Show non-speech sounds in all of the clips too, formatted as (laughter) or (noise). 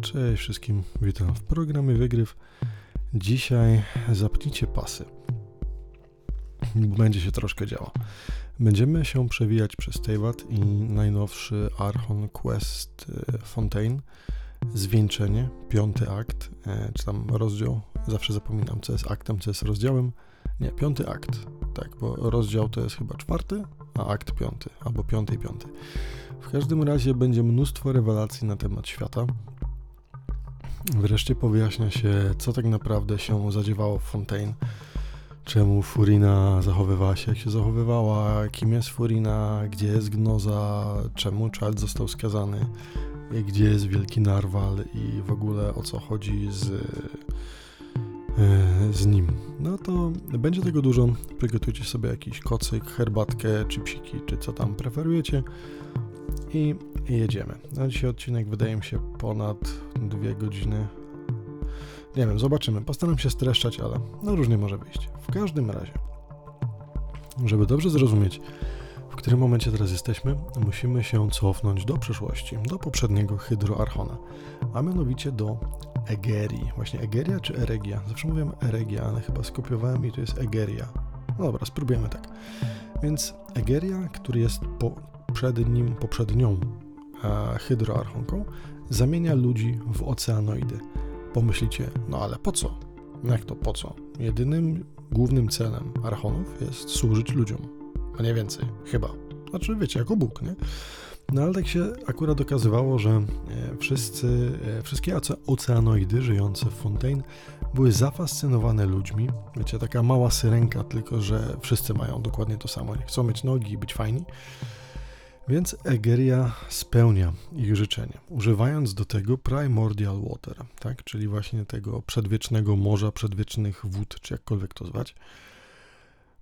Cześć wszystkim, witam w programie Wygryw. Dzisiaj zapnijcie pasy. Będzie się troszkę działo. Będziemy się przewijać przez Teyvat i najnowszy Archon Quest e, Fontaine. Zwieńczenie, piąty akt, e, czy tam rozdział. Zawsze zapominam, co jest aktem, co jest rozdziałem. Nie, piąty akt, tak, bo rozdział to jest chyba czwarty, a akt piąty, albo piąty i piąty. W każdym razie będzie mnóstwo rewelacji na temat świata. Wreszcie powyjaśnia się, co tak naprawdę się zadziewało w Fontaine. Czemu Furina zachowywała się, jak się zachowywała, kim jest Furina, gdzie jest Gnoza, czemu Child został skazany, gdzie jest Wielki Narwal i w ogóle o co chodzi z, e, z nim. No to będzie tego dużo. Przygotujcie sobie jakiś kocyk, herbatkę, chipsiki, czy co tam preferujecie i jedziemy. Na dzisiaj odcinek wydaje mi się ponad dwie godziny. Nie wiem, zobaczymy. Postaram się streszczać, ale no różnie może wyjść. W każdym razie, żeby dobrze zrozumieć, w którym momencie teraz jesteśmy, musimy się cofnąć do przeszłości, do poprzedniego Hydroarchona, a mianowicie do Egerii. Właśnie Egeria czy Eregia? Zawsze mówiłem Eregia, ale chyba skopiowałem i to jest Egeria. No dobra, spróbujemy tak. Więc Egeria, który jest po, przed nim, poprzednią e, hydroarchonką, zamienia ludzi w oceanoidy. Pomyślicie, no ale po co? Jak to po co? Jedynym głównym celem archonów jest służyć ludziom, a nie więcej, chyba. Znaczy, wiecie, jako Bóg, nie? No ale tak się akurat okazywało, że e, wszyscy, e, wszystkie oceanoidy żyjące w Fontaine były zafascynowane ludźmi. Wiecie, taka mała syrenka, tylko że wszyscy mają dokładnie to samo. Chcą mieć nogi i być fajni. Więc Egeria spełnia ich życzenie, używając do tego Primordial Water, tak? czyli właśnie tego przedwiecznego morza, przedwiecznych wód, czy jakkolwiek to zwać.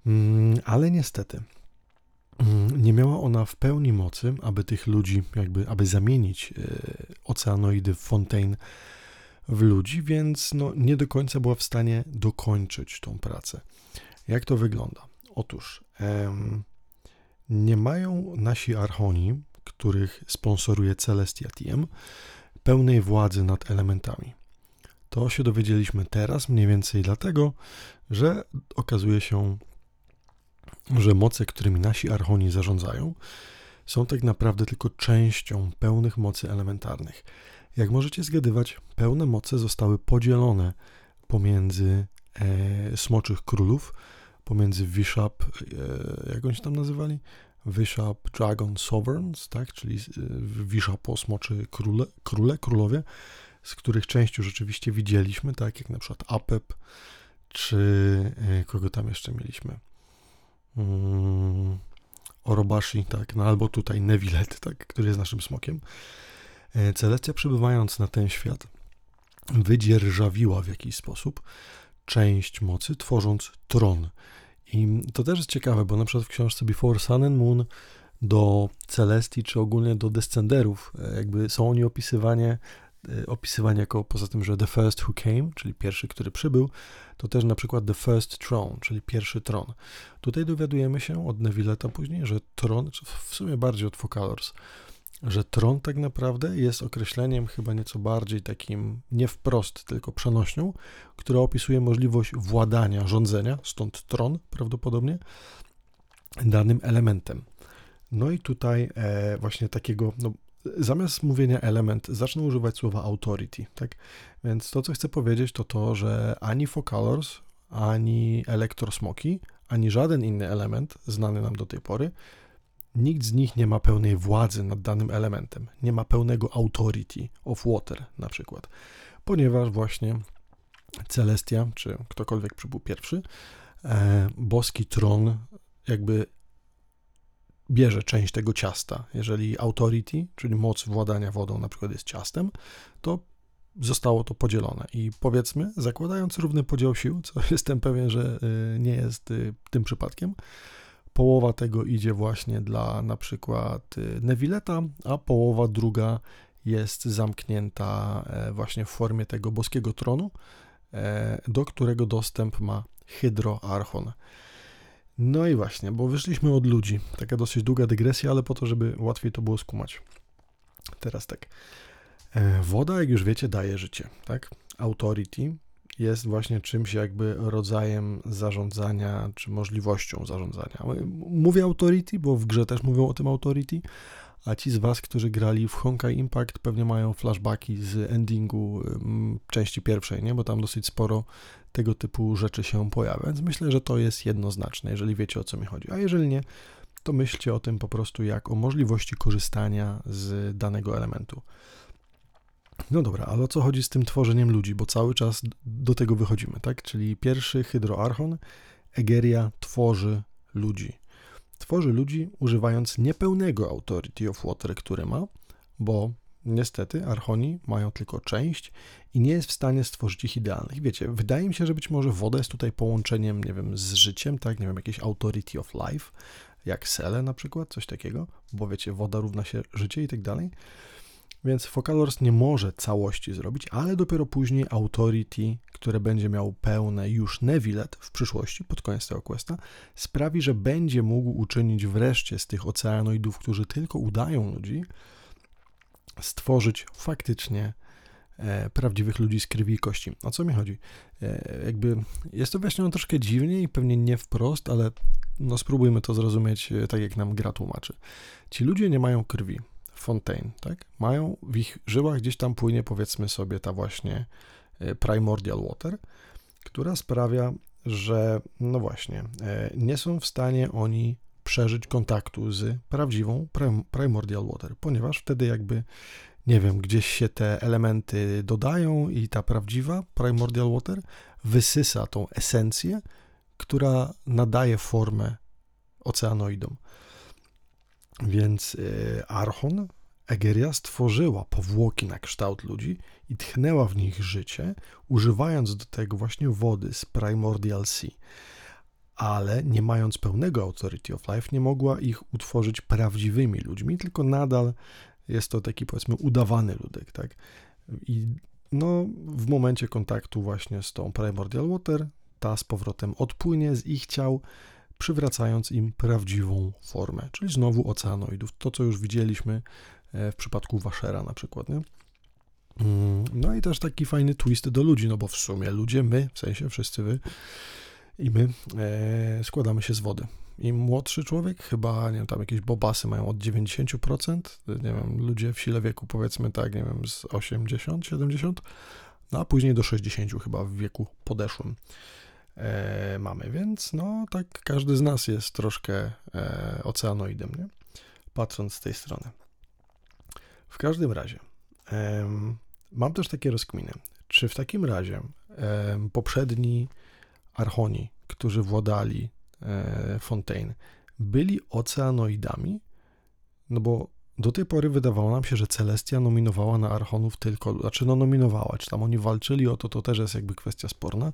Mm, ale niestety mm, nie miała ona w pełni mocy, aby tych ludzi, jakby, aby zamienić e, oceanoidy w Fontaine w ludzi, więc no, nie do końca była w stanie dokończyć tą pracę. Jak to wygląda? Otóż em, nie mają nasi archoni, których sponsoruje Celestia Team, pełnej władzy nad elementami. To się dowiedzieliśmy teraz mniej więcej dlatego, że okazuje się, że moce, którymi nasi archoni zarządzają, są tak naprawdę tylko częścią pełnych mocy elementarnych. Jak możecie zgadywać, pełne moce zostały podzielone pomiędzy e, smoczych królów, pomiędzy Bishop, e, jak oni się tam nazywali? Bishop Dragon Sovereigns, tak, czyli Wishapo, smoczy króle, króle, królowie, z których częścią rzeczywiście widzieliśmy, tak, jak na przykład Apep, czy e, kogo tam jeszcze mieliśmy? Um, Orobashi, tak, no albo tutaj Nevilet, tak, który jest naszym smokiem. E, Celestia przybywając na ten świat wydzierżawiła w jakiś sposób część mocy, tworząc tron. I to też jest ciekawe, bo na przykład w książce Before Sun and Moon do Celestii, czy ogólnie do Descenderów, e, jakby są oni opisywanie, e, opisywani jako poza tym, że the first who came, czyli pierwszy, który przybył, to też na przykład the first throne, czyli pierwszy tron. Tutaj dowiadujemy się od Nevilleta później, że tron, w sumie bardziej od Focalors, że tron tak naprawdę jest określeniem chyba nieco bardziej takim nie wprost, tylko przenośnią, która opisuje możliwość władania, rządzenia, stąd tron prawdopodobnie, danym elementem. No i tutaj e, właśnie takiego, no, zamiast mówienia element, zacznę używać słowa authority, tak? Więc to, co chcę powiedzieć, to to, że ani Focalors, ani Elektrosmoki, ani żaden inny element znany nam do tej pory Nikt z nich nie ma pełnej władzy nad danym elementem, nie ma pełnego authority of water na przykład, ponieważ właśnie Celestia, czy ktokolwiek przybył pierwszy, e, boski tron jakby bierze część tego ciasta. Jeżeli authority, czyli moc władania wodą na przykład jest ciastem, to zostało to podzielone. I powiedzmy, zakładając równy podział sił, co (laughs) jestem pewien, że e, nie jest e, tym przypadkiem, połowa tego idzie właśnie dla na przykład y, Nevilleta, a połowa druga jest zamknięta e, właśnie w formie tego boskiego tronu, e, do którego dostęp ma Hydroarchon. No i właśnie, bo wyszliśmy od ludzi. Taka dosyć długa dygresja, ale po to, żeby łatwiej to było skumać. Teraz tak. E, woda, jak już wiecie, daje życie, tak? Authority jest właśnie czymś jakby rodzajem zarządzania, czy możliwością zarządzania. Mówię authority, bo w grze też mówią o tym authority, a ci z was, którzy grali w Honkai Impact pewnie mają flashbacki z endingu części pierwszej, nie? Bo tam dosyć sporo tego typu rzeczy się pojawia, więc myślę, że to jest jednoznaczne, jeżeli wiecie o co mi chodzi. A jeżeli nie, to myślcie o tym po prostu jak o możliwości korzystania z danego elementu. No dobra, ale o co chodzi z tym tworzeniem ludzi, bo cały czas do tego wychodzimy, tak? Czyli pierwszy hydroarchon, Egeria tworzy ludzi. Tworzy ludzi używając niepełnego Authority of Water, który ma, bo niestety archoni mają tylko część i nie jest w stanie stworzyć ich idealnych. Wiecie, wydaje mi się, że być może woda jest tutaj połączeniem, nie wiem, z życiem, tak? Nie wiem, jakieś Authority of Life, jak Sele na przykład, coś takiego, bo wiecie, woda równa się życie i tak dalej. Więc Focalors nie może całości zrobić, ale dopiero później Authority, które będzie miał pełne już Nevilet w przyszłości, pod koniec tego questa, sprawi, że będzie mógł uczynić wreszcie z tych oceanoidów, którzy tylko udają ludzi, stworzyć faktycznie e, prawdziwych ludzi z krwi i kości. O co mi chodzi? E, jakby jest to wyjaśnione troszkę dziwnie i pewnie nie wprost, ale no spróbujmy to zrozumieć e, tak, jak nam gra tłumaczy. Ci ludzie nie mają krwi Fontaine, tak? Mają w ich żyłach gdzieś tam płynie, powiedzmy sobie, ta właśnie e, primordial water, która sprawia, że no właśnie, e, nie są w stanie oni przeżyć kontaktu z prawdziwą primordial water, ponieważ wtedy jakby nie wiem, gdzieś się te elementy dodają i ta prawdziwa primordial water wysysa tą esencję, która nadaje formę oceanoidom. Więc y, Archon, Egeria stworzyła powłoki na kształt ludzi i tchnęła w nich życie, używając do tego właśnie wody z Primordial Sea. Ale nie mając pełnego Authority of Life, nie mogła ich utworzyć prawdziwymi ludźmi, tylko nadal jest to taki powiedzmy udawany ludek, tak? I no, w momencie kontaktu właśnie z tą Primordial Water, ta z powrotem odpłynie z ich ciał, przywracając im prawdziwą formę, czyli znowu oceanoidów. To, co już widzieliśmy e, w przypadku Waszera na przykład, nie? Mm, no i też taki fajny twist do ludzi, no bo w sumie ludzie, my, w sensie wszyscy wy i my e, składamy się z wody. Im młodszy człowiek, chyba, nie wiem, tam jakieś bobasy mają od 90%, nie wiem, ludzie w sile wieku powiedzmy tak, nie wiem, z 80, 70, no a później do 60 chyba w wieku podeszłym e, mamy, więc no tak każdy z nas jest troszkę e, oceanoidem, nie? patrząc z tej strony. W każdym razie e, mam też takie rozkminy. Czy w takim razie poprzedni archoni, którzy władali e, Fontaine, byli oceanoidami? No bo do tej pory wydawało nam się, że Celestia nominowała na archonów tylko, znaczy no nominowała, czy tam oni walczyli o to, to też jest jakby kwestia sporna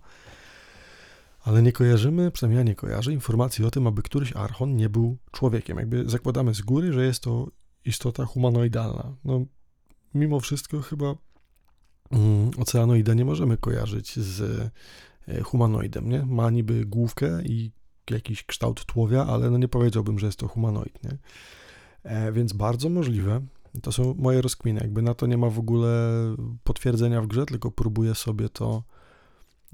ale nie kojarzymy, przynajmniej ja nie kojarzę, informacji o tym, aby któryś archon nie był człowiekiem. Jakby zakładamy z góry, że jest to istota humanoidalna. No, mimo wszystko chyba mm, oceanoida nie możemy kojarzyć z e, humanoidem, nie? Ma niby główkę i jakiś kształt tłowia, ale no nie powiedziałbym, że jest to humanoid, nie? E, więc bardzo możliwe, to są moje rozkminy, jakby na to nie ma w ogóle potwierdzenia w grze, tylko próbuję sobie to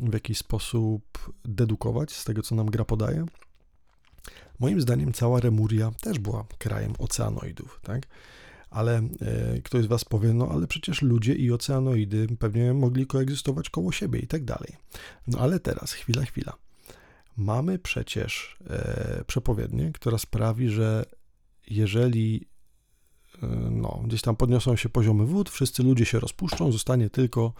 w jakiś sposób dedukować z tego, co nam gra podaje. Moim zdaniem cała Remuria też była krajem oceanoidów, tak? Ale e, ktoś z Was powie, no ale przecież ludzie i oceanoidy pewnie mogli koegzystować koło siebie i tak dalej. No ale teraz, chwila, chwila. Mamy przecież e, przepowiednię, która sprawi, że jeżeli e, no, gdzieś tam podniosą się poziomy wód, wszyscy ludzie się rozpuszczą, zostanie tylko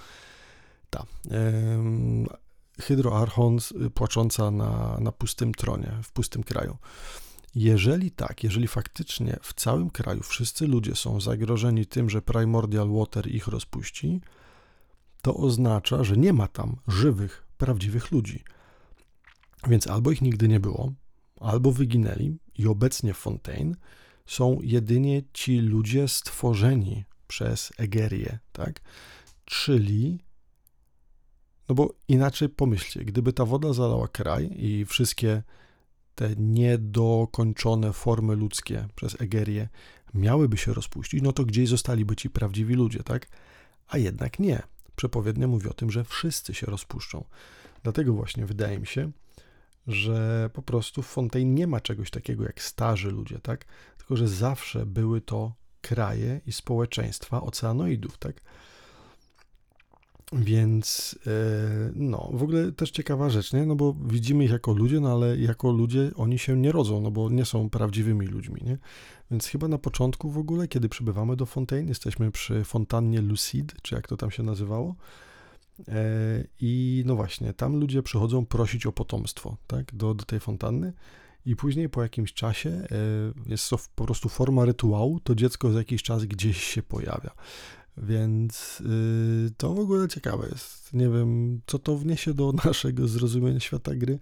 Hydroarchon y, płacząca na, na pustym tronie, w pustym kraju. Jeżeli tak, jeżeli faktycznie w całym kraju wszyscy ludzie są zagrożeni tym, że Primordial Water ich rozpuści, to oznacza, że nie ma tam żywych, prawdziwych ludzi. Więc albo ich nigdy nie było, albo wyginęli i obecnie w Fontaine są jedynie ci ludzie stworzeni przez Egerię, tak? Czyli no bo inaczej pomyślcie, gdyby ta woda zalała kraj i wszystkie te niedokończone formy ludzkie przez Egerię miałyby się rozpuścić, no to gdzieś zostaliby ci prawdziwi ludzie, tak? A jednak nie. Przepowiednia mówi o tym, że wszyscy się rozpuszczą. Dlatego właśnie wydaje mi się, że po prostu w Fontaine nie ma czegoś takiego jak starzy ludzie, tak? Tylko, że zawsze były to kraje i społeczeństwa oceanoidów, tak? Więc e, no, w ogóle też ciekawa rzecz, nie? No bo widzimy ich jako ludzie, no ale jako ludzie oni się nie rodzą, no bo nie są prawdziwymi ludźmi, nie? Więc chyba na początku w ogóle, kiedy przybywamy do Fontaine, jesteśmy przy fontannie Lucide, czy jak to tam się nazywało. E, I no właśnie, tam ludzie przychodzą prosić o potomstwo, tak, do, do tej fontanny. I później po jakimś czasie e, jest to po prostu forma rytuału, to dziecko za jakiś czas gdzieś się pojawia. Więc yy, to w ogóle ciekawe jest. Nie wiem, co to wniesie do (laughs) naszego zrozumienia świata gry,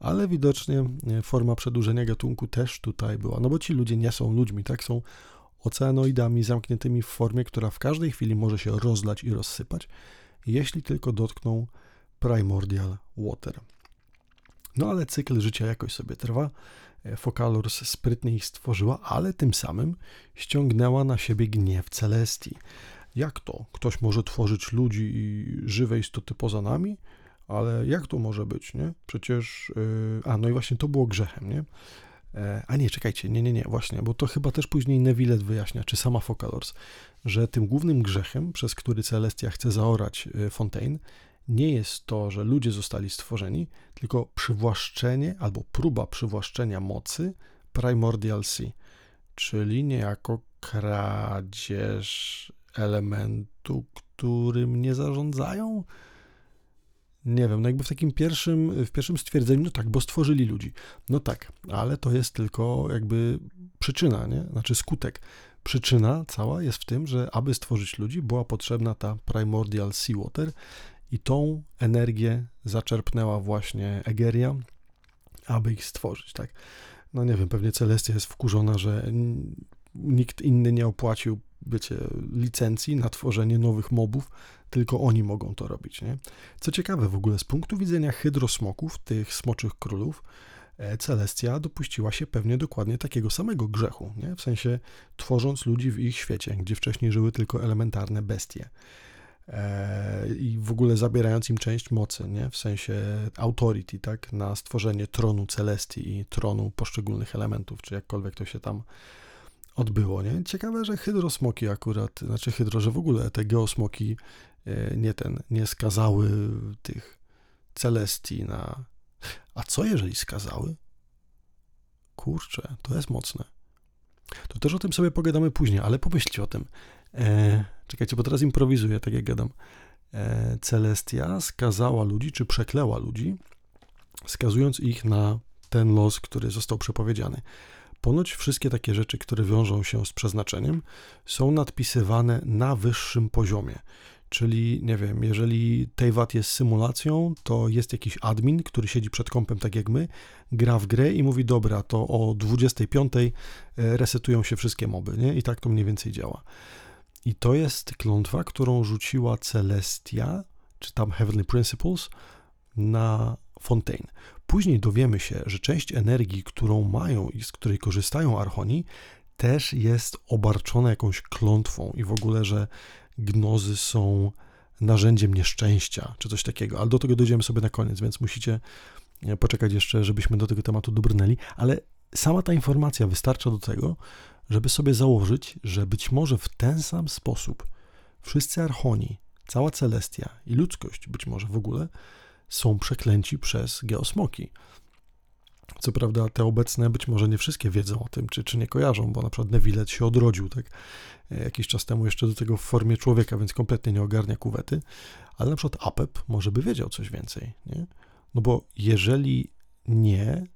ale widocznie forma przedłużenia gatunku też tutaj była. No bo ci ludzie nie są ludźmi, tak? Są oceanoidami zamkniętymi w formie, która w każdej chwili może się rozlać i rozsypać, jeśli tylko dotkną Primordial Water. No ale cykl życia jakoś sobie trwa. Focalors sprytnie ich stworzyła, ale tym samym ściągnęła na siebie gniew Celestii. Jak to? Ktoś może tworzyć ludzi i żywe istoty poza nami? Ale jak to może być, nie? Przecież, yy, a no i właśnie to było grzechem, nie? E, a nie, czekajcie, nie, nie, nie, właśnie, bo to chyba też później Neville wyjaśnia, czy sama Focalors, że tym głównym grzechem, przez który Celestia chce zaorać y, Fontaine, nie jest to, że ludzie zostali stworzeni, tylko przywłaszczenie albo próba przywłaszczenia mocy Primordial Sea, czyli niejako kradzież elementu, którym nie zarządzają? Nie wiem, no jakby w takim pierwszym, w pierwszym stwierdzeniu, no tak, bo stworzyli ludzi. No tak, ale to jest tylko jakby przyczyna, nie? Znaczy skutek. Przyczyna cała jest w tym, że aby stworzyć ludzi, była potrzebna ta primordial seawater i tą energię zaczerpnęła właśnie Egeria, aby ich stworzyć, tak? No nie wiem, pewnie Celestia jest wkurzona, że nikt inny nie opłacił, wiecie, licencji na tworzenie nowych mobów, tylko oni mogą to robić, nie? Co ciekawe w ogóle, z punktu widzenia hydrosmoków, tych smoczych królów, e, Celestia dopuściła się pewnie dokładnie takiego samego grzechu, nie? w sensie tworząc ludzi w ich świecie, gdzie wcześniej żyły tylko elementarne bestie. E, I w ogóle zabierając im część mocy, nie? w sensie authority, tak? na stworzenie tronu Celestii i tronu poszczególnych elementów, czy jakkolwiek to się tam odbyło, nie? Ciekawe, że hydrosmoki akurat, znaczy hydro, że w ogóle te geosmoki e, nie ten, nie skazały tych celestii na... A co jeżeli skazały? Kurczę, to jest mocne. To też o tym sobie pogadamy później, ale pomyślcie o tym. E, czekajcie, bo teraz improwizuję, tak jak gadam. E, Celestia skazała ludzi, czy przekleła ludzi, skazując ich na ten los, który został przepowiedziany. Ponoć wszystkie takie rzeczy, które wiążą się z przeznaczeniem, są nadpisywane na wyższym poziomie. Czyli, nie wiem, jeżeli Teyvat jest symulacją, to jest jakiś admin, który siedzi przed kompem tak jak my, gra w grę i mówi, dobra, to o 25 e, resetują się wszystkie moby, nie? I tak to mniej więcej działa. I to jest klątwa, którą rzuciła Celestia, czy tam Heavenly Principles, na Fontaine. Później dowiemy się, że część energii, którą mają i z której korzystają Archoni, też jest obarczona jakąś klątwą i w ogóle, że gnozy są narzędziem nieszczęścia, czy coś takiego, ale do tego dojdziemy sobie na koniec, więc musicie e, poczekać jeszcze, żebyśmy do tego tematu dobrnęli, ale sama ta informacja wystarcza do tego, żeby sobie założyć, że być może w ten sam sposób wszyscy archoni, cała Celestia i ludzkość być może w ogóle są przeklęci przez geosmoki. Co prawda te obecne być może nie wszystkie wiedzą o tym, czy, czy nie kojarzą, bo na przykład Neville się odrodził tak e, jakiś czas temu jeszcze do tego w formie człowieka, więc kompletnie nie ogarnia kuwety, ale na przykład Apep może by wiedział coś więcej, nie? No bo jeżeli nie,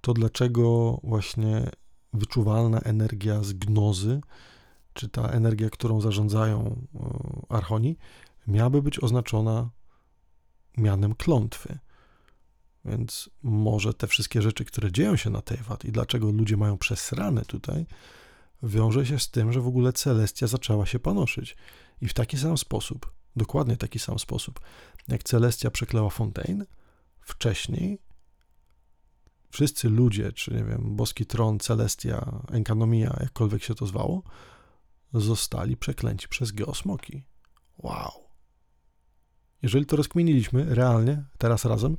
to dlaczego właśnie wyczuwalna energia z gnozy, czy ta energia, którą zarządzają e, archoni, miałaby być oznaczona mianem klątwy. Więc może te wszystkie rzeczy, które dzieją się na Teyvat i dlaczego ludzie mają przesrane tutaj, wiąże się z tym, że w ogóle Celestia zaczęła się panoszyć. I w taki sam sposób, dokładnie taki sam sposób, jak Celestia przekleła Fontaine, wcześniej wszyscy ludzie, czy nie wiem, boski tron, Celestia, Enkanomia, jakkolwiek się to zwało, zostali przeklęci przez geosmoki. Wow. Jeżeli to rozkminiliśmy realnie, teraz razem,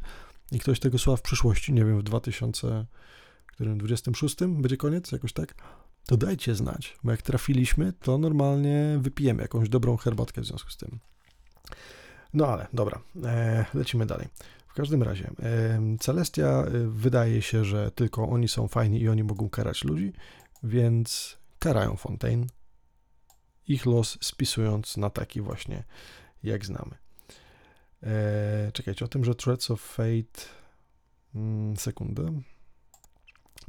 i ktoś tego słucha w przyszłości, nie wiem, w 2026 będzie koniec, jakoś tak, to dajcie znać, bo jak trafiliśmy, to normalnie wypijemy jakąś dobrą herbatkę w związku z tym. No ale dobra, e, lecimy dalej. W każdym razie, e, Celestia e, wydaje się, że tylko oni są fajni i oni mogą karać ludzi, więc karają Fontaine, ich los spisując na taki właśnie, jak znamy. E, czekajcie, o tym, że Threads of Fate. Mm, sekundę.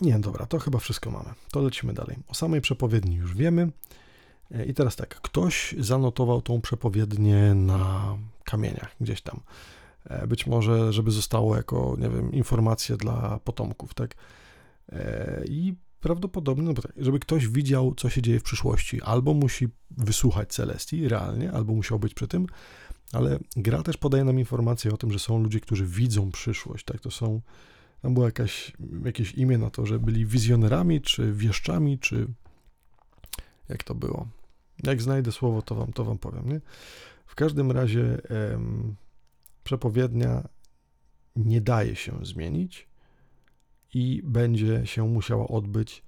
Nie, dobra, to chyba wszystko mamy. To lecimy dalej. O samej przepowiedni już wiemy. E, I teraz tak, ktoś zanotował tą przepowiednię na kamieniach gdzieś tam. E, być może, żeby zostało jako, nie wiem, informacja dla potomków, tak? E, I prawdopodobnie, no tak, żeby ktoś widział, co się dzieje w przyszłości, albo musi wysłuchać Celestii realnie, albo musiał być przy tym, ale gra też podaje nam informację o tym, że są ludzie, którzy widzą przyszłość, tak? To są, tam było jakaś, jakieś imię na to, że byli wizjonerami, czy wieszczami, czy jak to było. Jak znajdę słowo, to wam, to wam powiem, nie? W każdym razie em, przepowiednia nie daje się zmienić i będzie się musiała odbyć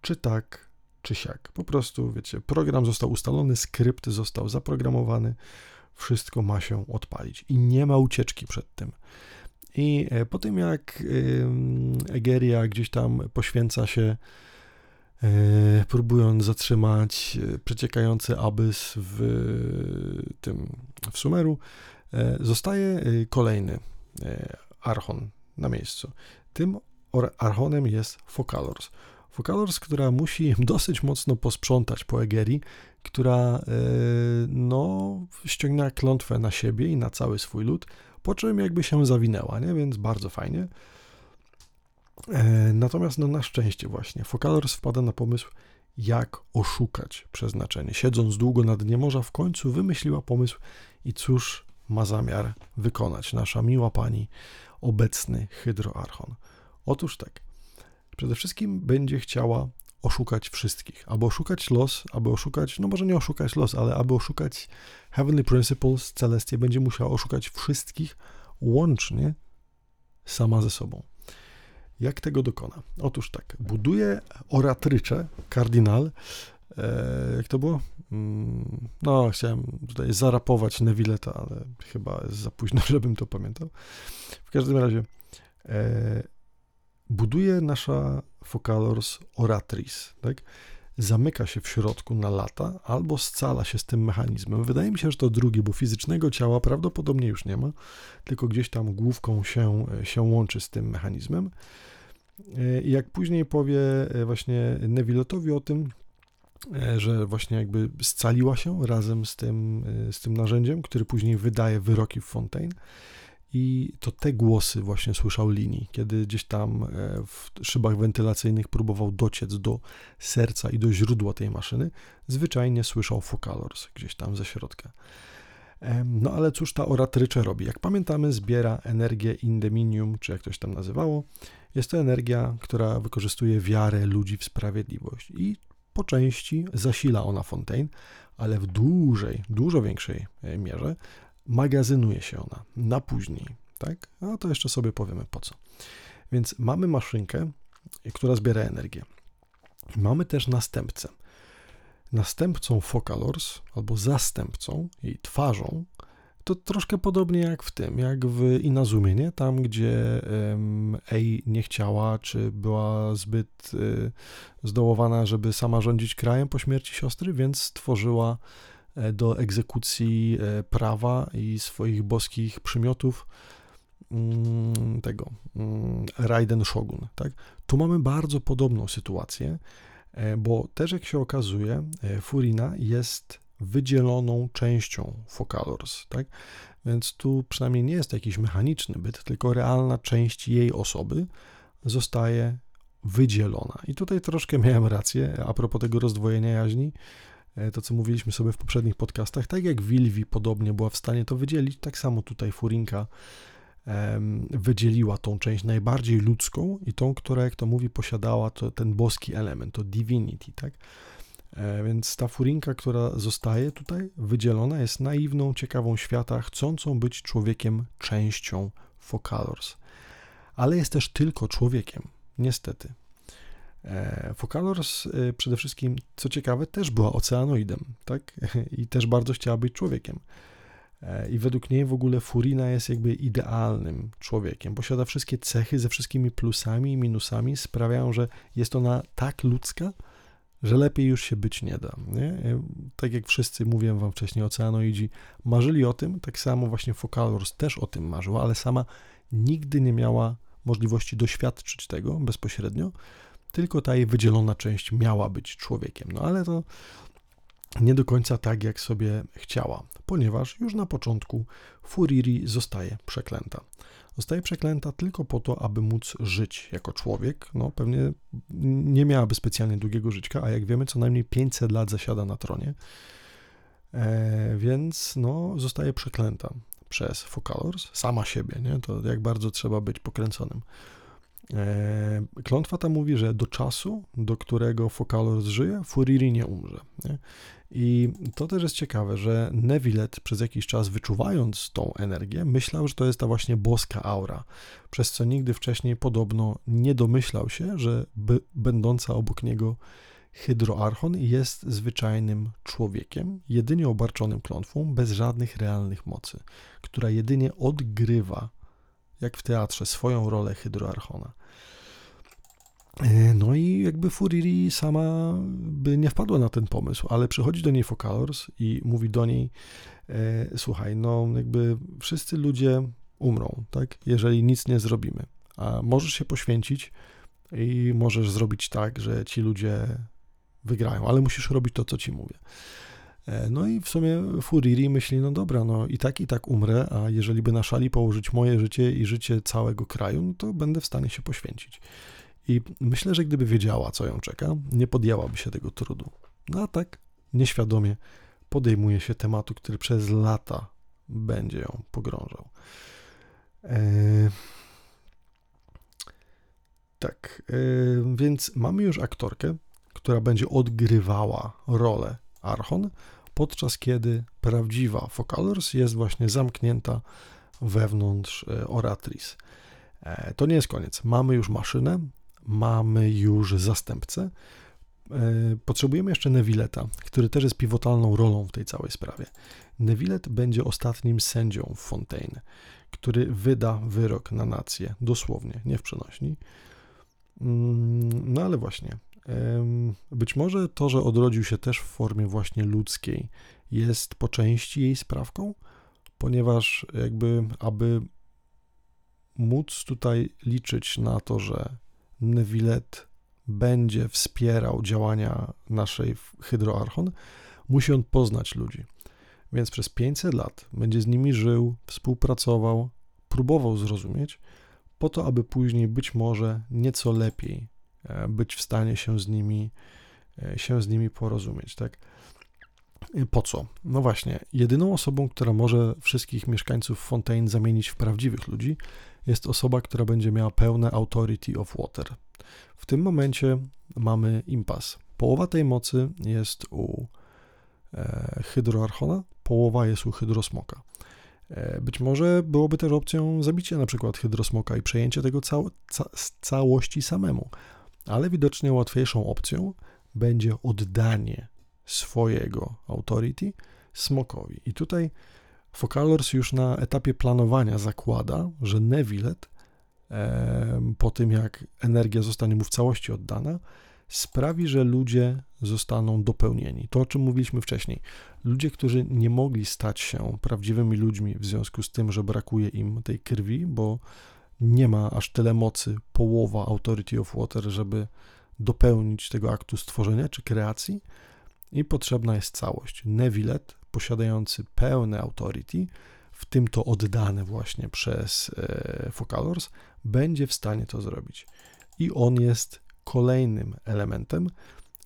czy tak, czy siak. Po prostu, wiecie, program został ustalony, skrypt został zaprogramowany, wszystko ma się odpalić i nie ma ucieczki przed tym. I e, po tym jak Egeria gdzieś tam poświęca się, e, próbując zatrzymać e, przeciekający abys w tym w Sumeru, zostaje kolejny archon na miejscu. Tym archonem jest Focalors. Focalors, która musi (laughs) dosyć mocno posprzątać po Egerii, która e, no, ściągnęła klątwę na siebie i na cały swój lud, po czym jakby się zawinęła, nie? więc bardzo fajnie. E, natomiast no, na szczęście właśnie Focalors wpada na pomysł, jak oszukać przeznaczenie. Siedząc długo na dnie morza, w końcu wymyśliła pomysł i cóż ma zamiar wykonać nasza miła pani, obecny hydroarchon. Otóż tak, przede wszystkim będzie chciała oszukać wszystkich, albo oszukać los, albo oszukać, no może nie oszukać los, ale aby oszukać Heavenly Principles, Celestia będzie musiała oszukać wszystkich łącznie sama ze sobą. Jak tego dokona? Otóż tak, buduje oratrycze, kardynal, e, jak to było? Mm, no, chciałem tutaj zarapować Nevilleta, ale chyba jest za późno, (laughs) żebym to pamiętał. W każdym razie e, buduje nasza Focalors oratris, tak? Zamyka się w środku na lata albo scala się z tym mechanizmem. Wydaje mi się, że to drugie, bo fizycznego ciała prawdopodobnie już nie ma, tylko gdzieś tam główką się, się łączy z tym mechanizmem. E, I jak później powie e, właśnie Neville'otowi o tym, e, że właśnie jakby scaliła się razem z tym, z tym narzędziem, który później wydaje wyroki w Fontaine, i to te głosy właśnie słyszał Lini, kiedy gdzieś tam e, w szybach wentylacyjnych próbował dociec do serca i do źródła tej maszyny. Zwyczajnie słyszał Focalors gdzieś tam ze środka. No ale cóż ta oratrycze robi? Jak pamiętamy, zbiera energię indeminium, czy jak to się tam nazywało. Jest to energia, która wykorzystuje wiarę ludzi w sprawiedliwość i po części zasila ona Fontaine, ale w dużej, dużo większej e, mierze magazynuje się ona na później, tak? A to jeszcze sobie powiemy po co. Więc mamy maszynkę, która zbiera energię. Mamy też następcę. Następcą Focalors, albo zastępcą, jej twarzą, to troszkę podobnie jak w tym, jak w Inazumie, nie? Tam, gdzie Ei nie chciała, czy była zbyt y, zdołowana, żeby sama rządzić krajem po śmierci siostry, więc stworzyła do egzekucji e, prawa i swoich boskich przymiotów mm, tego mm, Raiden Shogun. Tak? Tu mamy bardzo podobną sytuację, e, bo też jak się okazuje, Furina jest wydzieloną częścią Focalors, tak? Więc tu przynajmniej nie jest jakiś mechaniczny byt, tylko realna część jej osoby zostaje wydzielona. I tutaj troszkę miałem rację a propos tego rozdwojenia jaźni, E, to co mówiliśmy sobie w poprzednich podcastach, tak jak Wilwi podobnie była w stanie to wydzielić, tak samo tutaj Furinka wydzieliła tą część najbardziej ludzką i tą, która, jak to mówi, posiadała to, ten boski element, to divinity, tak? E, więc ta furinka, która zostaje tutaj wydzielona, jest naiwną, ciekawą świata, chcącą być człowiekiem częścią Focalors. Ale jest też tylko człowiekiem, niestety. E, Focalors e, przede wszystkim, co ciekawe, też była oceanoidem, tak? (laughs) I też bardzo chciała być człowiekiem. I według niej w ogóle Furina jest jakby idealnym człowiekiem. Posiada wszystkie cechy ze wszystkimi plusami i minusami, sprawiają, że jest ona tak ludzka, że lepiej już się być nie da. Nie? Tak jak wszyscy, mówiłem wam wcześniej, oceanoidzi marzyli o tym, tak samo właśnie Focalors też o tym marzyła, ale sama nigdy nie miała możliwości doświadczyć tego bezpośrednio, tylko ta jej wydzielona część miała być człowiekiem. No ale to nie do końca tak, jak sobie chciała, ponieważ już na początku Furiri zostaje przeklęta. Zostaje przeklęta tylko po to, aby móc żyć jako człowiek. No, pewnie nie miałaby specjalnie długiego życia, a jak wiemy, co najmniej 500 lat zasiada na tronie. E, więc no, zostaje przeklęta przez Focalors, sama siebie, nie? To jak bardzo trzeba być pokręconym. E, klątwa ta mówi, że do czasu, do którego Focalors żyje, Furiri nie umrze. Nie? I to też jest ciekawe, że Nevilet przez jakiś czas wyczuwając tą energię, myślał, że to jest ta właśnie boska aura, przez co nigdy wcześniej podobno nie domyślał się, że będąca obok niego Hydroarchon jest zwyczajnym człowiekiem, jedynie obarczonym klątwą, bez żadnych realnych mocy, która jedynie odgrywa, jak w teatrze, swoją rolę Hydroarchona. E, no i jakby Furiri sama by nie wpadła na ten pomysł, ale przychodzi do niej Focalors i mówi do niej, e, słuchaj, no jakby wszyscy ludzie umrą, tak, jeżeli nic nie zrobimy, a możesz się poświęcić i możesz zrobić tak, że ci ludzie wygrają, ale musisz robić to, co ci mówię. E, no i w sumie Furiri myśli, no dobra, no i tak, i tak umrę, a jeżeli by na szali położyć moje życie i życie całego kraju, no to będę w stanie się poświęcić. I myślę, że gdyby wiedziała, co ją czeka, nie podjęłaby się tego trudu. No a tak, nieświadomie podejmuje się tematu, który przez lata będzie ją pogrążał. Eee, tak, eee, więc mamy już aktorkę, która będzie odgrywała rolę Archon, podczas kiedy prawdziwa Focalors jest właśnie zamknięta wewnątrz e, Oratris. E, to nie jest koniec. Mamy już maszynę, mamy już zastępcę. E, potrzebujemy jeszcze Nevilleta, który też jest pivotalną rolą w tej całej sprawie. Nevillet będzie ostatnim sędzią w Fontaine, który wyda wyrok na nację, dosłownie, nie w przenośni. Mm, no ale właśnie, być może to, że odrodził się też w formie właśnie ludzkiej, jest po części jej sprawką, ponieważ jakby, aby móc tutaj liczyć na to, że Nevilet będzie wspierał działania naszej Hydroarchon, musi on poznać ludzi. Więc przez 500 lat będzie z nimi żył, współpracował, próbował zrozumieć, po to, aby później być może nieco lepiej e, być w stanie się z nimi, e, się z nimi porozumieć, tak? Po co? No właśnie, jedyną osobą, która może wszystkich mieszkańców Fontaine zamienić w prawdziwych ludzi, jest osoba, która będzie miała pełne authority of water. W tym momencie mamy impas. Połowa tej mocy jest u e, Hydroarchona, połowa jest u Hydrosmoka. E, być może byłoby też opcją zabicia na przykład Hydrosmoka i przejęcie tego cał ca całości samemu, ale widocznie łatwiejszą opcją będzie oddanie swojego authority smokowi. I tutaj Focalors już na etapie planowania zakłada, że Nevillet po tym jak energia zostanie mu w całości oddana, sprawi, że ludzie zostaną dopełnieni. To, o czym mówiliśmy wcześniej. Ludzie, którzy nie mogli stać się prawdziwymi ludźmi w związku z tym, że brakuje im tej krwi, bo nie ma aż tyle mocy, połowa Authority of Water, żeby dopełnić tego aktu stworzenia czy kreacji i potrzebna jest całość. Nevilet, posiadający pełne Authority, w tym to oddane właśnie przez e, Focalors, będzie w stanie to zrobić. I on jest kolejnym elementem,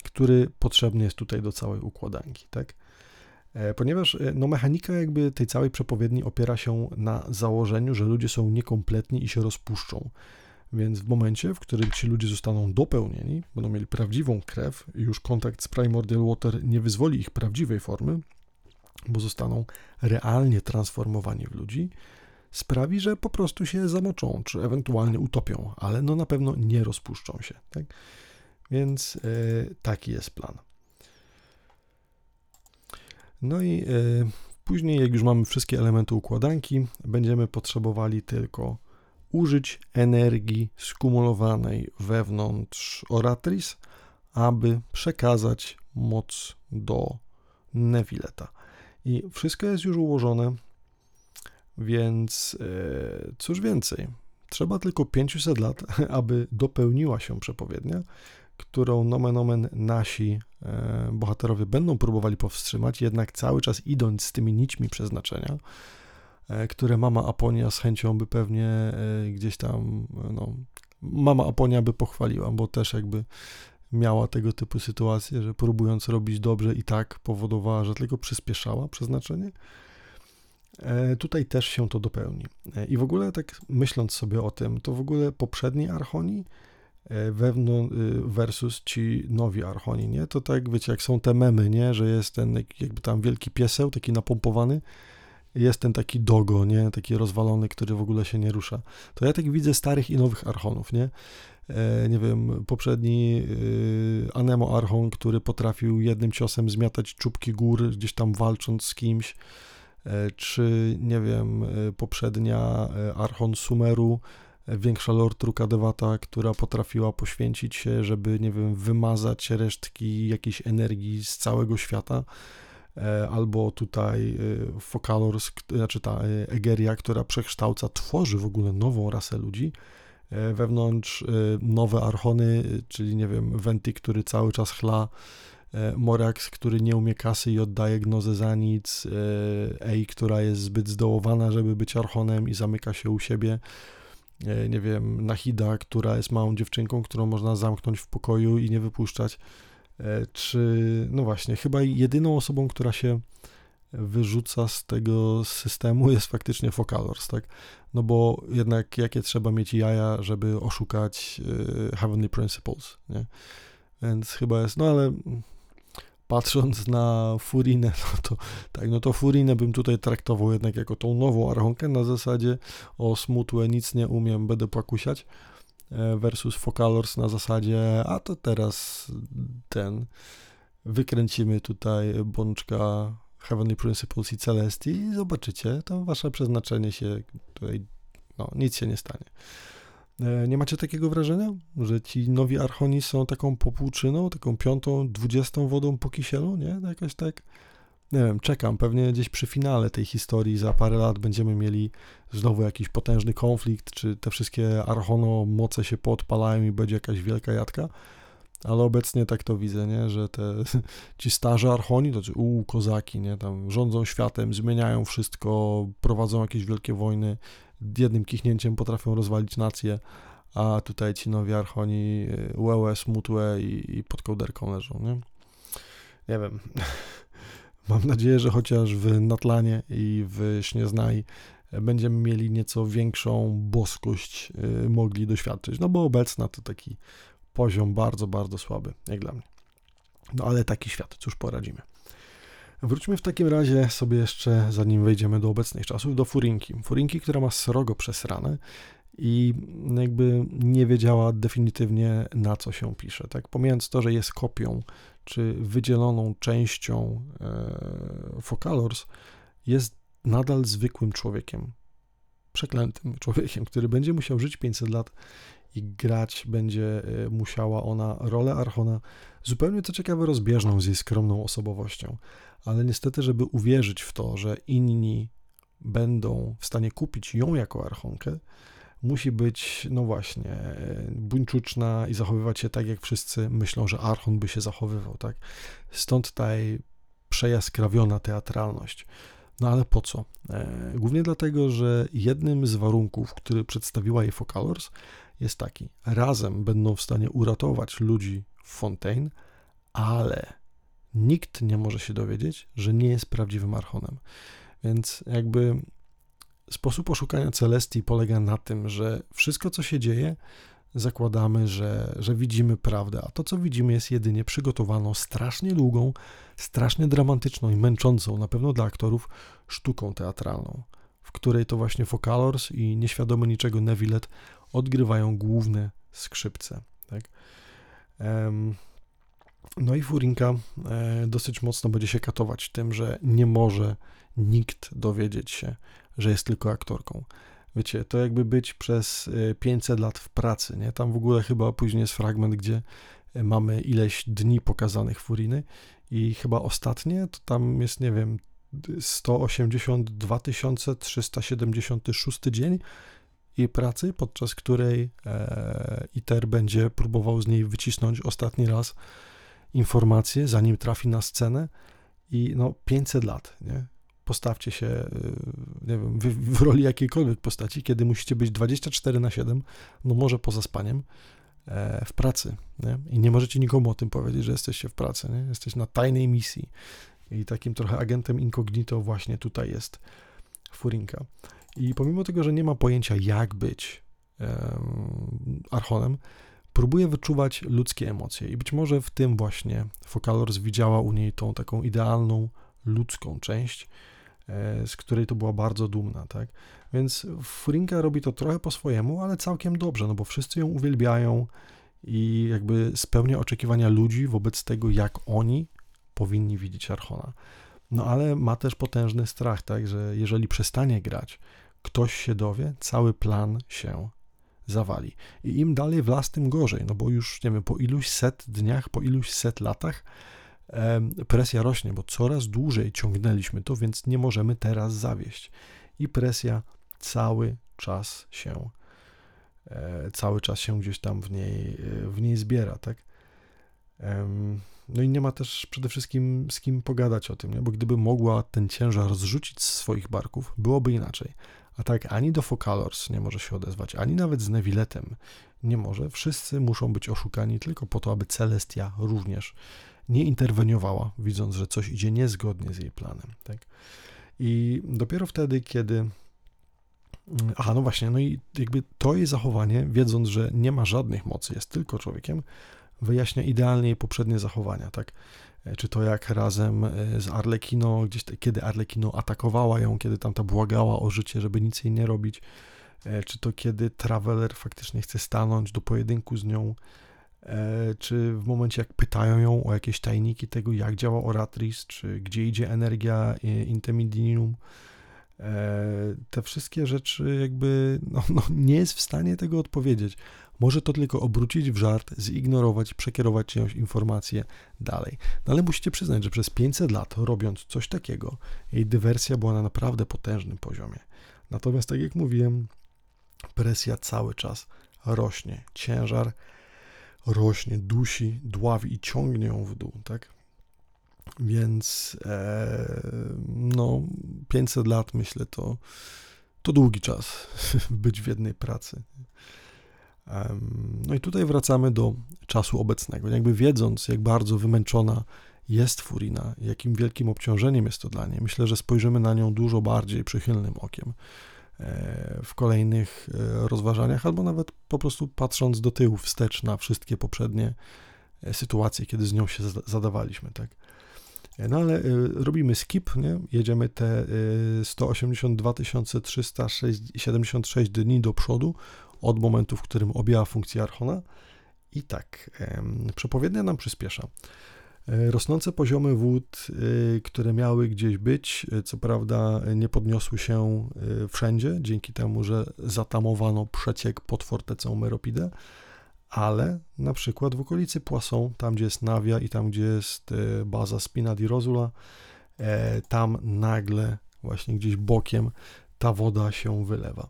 który potrzebny jest tutaj do całej układanki, tak? E, ponieważ no, mechanika jakby tej całej przepowiedni opiera się na założeniu, że ludzie są niekompletni i się rozpuszczą. Więc w momencie, w którym ci ludzie zostaną dopełnieni, będą mieli prawdziwą krew, już kontakt z Primordial Water nie wyzwoli ich prawdziwej formy, bo zostaną realnie transformowani w ludzi, sprawi, że po prostu się zamoczą, czy ewentualnie utopią, ale no na pewno nie rozpuszczą się. Tak? Więc yy, taki jest plan. No i yy, później, jak już mamy wszystkie elementy układanki, będziemy potrzebowali tylko użyć energii skumulowanej wewnątrz Oratris, aby przekazać moc do Nevilleta. I wszystko jest już ułożone, więc e, cóż więcej, trzeba tylko 500 lat, (laughs) aby dopełniła się przepowiednia, którą nomen omen nasi e, bohaterowie będą próbowali powstrzymać, jednak cały czas idąc z tymi nićmi przeznaczenia, które mama Aponia z chęcią by pewnie gdzieś tam, no, mama Aponia by pochwaliła, bo też jakby miała tego typu sytuacje, że próbując robić dobrze i tak powodowała, że tylko przyspieszała przeznaczenie. E, tutaj też się to dopełni. E, I w ogóle tak myśląc sobie o tym, to w ogóle poprzedni Archoni e, versus ci nowi Archoni, nie? To tak, wiecie, jak są te memy, nie? Że jest ten jakby tam wielki pieseł, taki napompowany, jest ten taki dogo, nie? Taki rozwalony, który w ogóle się nie rusza. To ja tak widzę starych i nowych Archonów, nie? E, nie wiem, poprzedni e, Anemo Archon, który potrafił jednym ciosem zmiatać czubki gór, gdzieś tam walcząc z kimś, e, czy nie wiem, poprzednia Archon Sumeru, większa Lord Rukadewata, która potrafiła poświęcić się, żeby, nie wiem, wymazać resztki jakiejś energii z całego świata, albo tutaj Focalors, znaczy ta Egeria, która przekształca, tworzy w ogóle nową rasę ludzi, E, wewnątrz e, nowe archony, czyli nie wiem, Venti, który cały czas chla, e, Morax, który nie umie kasy i oddaje gnozę za nic, Ei, która jest zbyt zdołowana, żeby być archonem i zamyka się u siebie, nie wiem, Nahida, która jest małą dziewczynką, którą można zamknąć w pokoju i nie wypuszczać, czy, no właśnie, chyba jedyną osobą, która się wyrzuca z tego systemu jest faktycznie Focalors, tak? No bo jednak jakie trzeba mieć jaja, żeby oszukać y, Heavenly Principles, nie? Więc chyba jest, no ale patrząc na Furinę, (laughs) no to tak, no to Furinę bym tutaj traktował jednak jako tą nową archonkę na zasadzie o smutłe nic nie umiem, będę płakusiać e, versus Focalors na zasadzie, a to teraz ten wykręcimy tutaj bączka Heavenly Principles i Celestii i zobaczycie, to wasze przeznaczenie się tutaj, no, nic się nie stanie. E, nie macie takiego wrażenia, że ci nowi archoni są taką popłuczyną, taką piątą, dwudziestą wodą po kisielu, nie? Jakoś tak, nie wiem, czekam, pewnie gdzieś przy finale tej historii za parę lat będziemy mieli znowu jakiś potężny konflikt, czy te wszystkie archono moce się podpalają i będzie jakaś wielka jadka, ale obecnie tak to widzę, nie? że te, (laughs) ci starzy archoni, to znaczy u kozaki, nie? tam rządzą światem, zmieniają wszystko, prowadzą jakieś wielkie wojny, jednym kichnięciem potrafią rozwalić nację, a tutaj ci nowi archoni łełe, smutłe i, i pod kołderką leżą, nie? Nie wiem. (laughs) Mam nadzieję, że chociaż w Natlanie i w Śnieznaj będziemy mieli nieco większą boskość y, mogli doświadczyć, no bo obecna to taki poziom bardzo, bardzo słaby, jak dla mnie. No ale taki świat, cóż poradzimy. Wróćmy w takim razie sobie jeszcze, zanim wejdziemy do obecnych czasów, do Furinki. Furinki, która ma srogo przesrane i jakby nie wiedziała definitywnie na co się pisze. Tak? Pomijając to, że jest kopią czy wydzieloną częścią e, Focalors, jest nadal zwykłym człowiekiem. Przeklętym (laughs) człowiekiem, który będzie musiał żyć 500 lat i grać będzie y, musiała ona rolę Archona, zupełnie co ciekawe rozbieżną z jej skromną osobowością. Ale niestety, żeby uwierzyć w to, że inni będą w stanie kupić ją jako Archonkę, musi być, no właśnie, buńczuczna i zachowywać się tak, jak wszyscy myślą, że Archon by się zachowywał, tak? Stąd ta przejaskrawiona teatralność. No ale po co? E, głównie dlatego, że jednym z warunków, który przedstawiła jej Focalors, jest taki. Razem będą w stanie uratować ludzi w Fontaine, ale nikt nie może się dowiedzieć, że nie jest prawdziwym archonem. Więc jakby sposób oszukania Celestii polega na tym, że wszystko, co się dzieje, zakładamy, że, że widzimy prawdę, a to, co widzimy, jest jedynie przygotowaną strasznie długą, strasznie dramatyczną i męczącą, na pewno dla aktorów, sztuką teatralną, w której to właśnie Focalors i nieświadomy niczego Nevillet odgrywają główne skrzypce. Tak? No i Furinka e, dosyć mocno będzie się katować tym, że nie może nikt dowiedzieć się, że jest tylko aktorką. Wiecie, to jakby być przez 500 e, lat w pracy, nie? Tam w ogóle chyba później jest fragment, gdzie e, mamy ileś dni pokazanych Furiny i chyba ostatnie to tam jest, nie wiem, 182 376 dzień jej pracy, podczas której e, ITER będzie próbował z niej wycisnąć ostatni raz informacje, zanim trafi na scenę i no 500 lat, nie? Postawcie się, y, nie wiem, w, w, roli jakiejkolwiek postaci, kiedy musicie być 24 na 7, no może poza spaniem, e, w pracy, nie? I nie możecie nikomu o tym powiedzieć, że jesteście w pracy, nie? Jesteś na tajnej misji. I takim trochę agentem incognito właśnie tutaj jest Furinka. I pomimo tego, że nie ma pojęcia, jak być Archonem, próbuje wyczuwać ludzkie emocje. I być może w tym właśnie Focalors widziała u niej tą taką idealną ludzką część, z której to była bardzo dumna, tak? Więc Furinka robi to trochę po swojemu, ale całkiem dobrze, no bo wszyscy ją uwielbiają i jakby spełnia oczekiwania ludzi wobec tego, jak oni powinni widzieć Archona. No ale ma też potężny strach, tak, że jeżeli przestanie grać, ktoś się dowie, cały plan się zawali. I im dalej w las, tym gorzej, no bo już, nie wiem, po iluś set dniach, po iluś set latach presja rośnie, bo coraz dłużej ciągnęliśmy to, więc nie możemy teraz zawieść. I presja cały czas się, e, cały czas się gdzieś tam w niej, e, w niej zbiera, tak? No i nie ma też przede wszystkim z kim pogadać o tym, nie? bo gdyby mogła ten ciężar zrzucić z swoich barków, byłoby inaczej. A tak ani do Focalors nie może się odezwać, ani nawet z Neviletem nie może. Wszyscy muszą być oszukani tylko po to, aby Celestia również nie interweniowała, widząc, że coś idzie niezgodnie z jej planem. Tak? I dopiero wtedy, kiedy. Aha, no właśnie, no i jakby to jej zachowanie, wiedząc, że nie ma żadnych mocy, jest tylko człowiekiem, wyjaśnia idealnie jej poprzednie zachowania, tak? Czy to jak razem e, z Arlekino, gdzieś kiedy Arlekino atakowała ją, kiedy tam ta błagała o życie, żeby nic jej nie robić, e, czy to kiedy Traveler faktycznie chce stanąć do pojedynku z nią, E, czy w momencie jak pytają ją o jakieś tajniki tego, jak działa Oratris, czy gdzie idzie energia Intemidinium, e, te wszystkie rzeczy jakby no, no, nie jest w stanie tego odpowiedzieć. Może to tylko obrócić w żart, zignorować, przekierować czyjąś informację dalej. No ale musicie przyznać, że przez 500 lat robiąc coś takiego, jej dywersja była na naprawdę potężnym poziomie. Natomiast tak jak mówiłem, presja cały czas rośnie. Ciężar rośnie, dusi, dławi i ciągnie ją w dół, tak? Więc e, no 500 lat myślę to, to długi czas (laughs) być w jednej pracy. No i tutaj wracamy do czasu obecnego. Jakby wiedząc, jak bardzo wymęczona jest Furina, jakim wielkim obciążeniem jest to dla niej, myślę, że spojrzymy na nią dużo bardziej przychylnym okiem w kolejnych e, rozważaniach, albo nawet po prostu patrząc do tyłu, wstecz na wszystkie poprzednie e, sytuacje, kiedy z nią się zadawaliśmy, tak. E, no ale robimy skip, nie? jedziemy te 182 376 dni do przodu od momentu, w którym objęła funkcję Archona i tak, przepowiednia nam przyspiesza. E, rosnące poziomy wód, e, które miały gdzieś być, e, co prawda nie podniosły się wszędzie, dzięki temu, że zatamowano przeciek pod fortecą Meropidę, ale na przykład w okolicy Poisson, tam gdzie jest Navia i tam gdzie jest baza Spina di Rosula, tam nagle właśnie gdzieś bokiem ta woda się wylewa.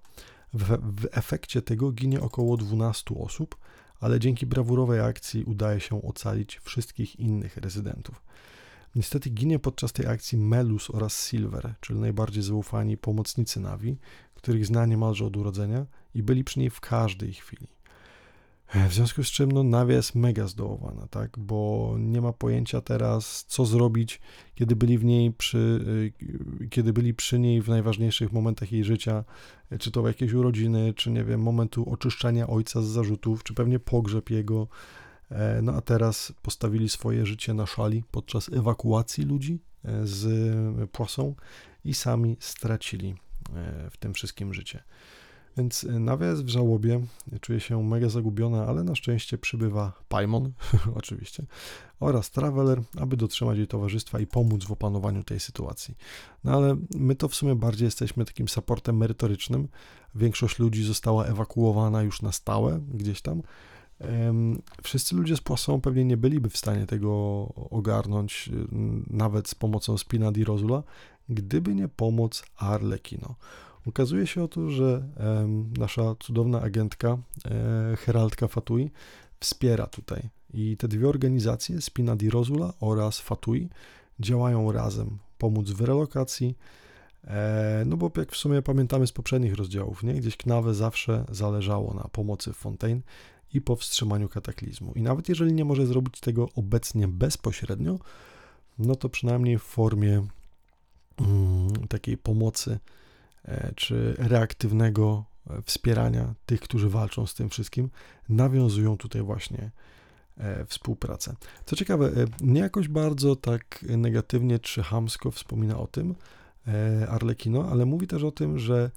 W, w efekcie tego ginie około 12 osób, ale dzięki brawurowej akcji udaje się ocalić wszystkich innych rezydentów. Niestety ginie podczas tej akcji Melus oraz Silver, czyli najbardziej zaufani pomocnicy Navi, których zna niemalże od urodzenia i byli przy niej w każdej chwili. W związku z czym no, Nawia jest mega zdołowana, tak? bo nie ma pojęcia teraz, co zrobić, kiedy byli w niej przy, y, kiedy byli przy niej w najważniejszych momentach jej życia, czy to jakieś urodziny, czy nie wiem, momentu oczyszczania ojca z zarzutów, czy pewnie pogrzeb jego. E, no a teraz postawili swoje życie na szali podczas ewakuacji ludzi e, z płasą i sami stracili e, w tym wszystkim życie. Więc y, Nawia jest w żałobie, czuje się mega zagubiona, ale na szczęście przybywa Paimon, (laughs) oczywiście, oraz Traveler, aby dotrzymać jej towarzystwa i pomóc w opanowaniu tej sytuacji. No ale my to w sumie bardziej jesteśmy takim supportem merytorycznym. Większość ludzi została ewakuowana już na stałe gdzieś tam. Wszyscy ludzie z Poissons pewnie nie byliby w stanie tego ogarnąć, y, nawet z pomocą Spina di gdyby nie pomoc Arlecchino. Okazuje się otóż, że nasza cudowna agentka e, Heraldka Fatui wspiera tutaj. I te dwie organizacje, Spina di Rosula oraz Fatui, działają razem, pomóc w relokacji. E, no bo jak w sumie pamiętamy z poprzednich rozdziałów, nie? gdzieś zawsze zależało na pomocy Fontaine i powstrzymaniu kataklizmu. I nawet jeżeli nie może zrobić tego obecnie bezpośrednio, no to przynajmniej w formie mm, takiej pomocy czy reaktywnego e, wspierania tych, którzy walczą z tym wszystkim, nawiązują tutaj właśnie e, współpracę. Co ciekawe, nie jakoś bardzo tak negatywnie czy hamsko wspomina o tym Arlekino, ale mówi też o tym, że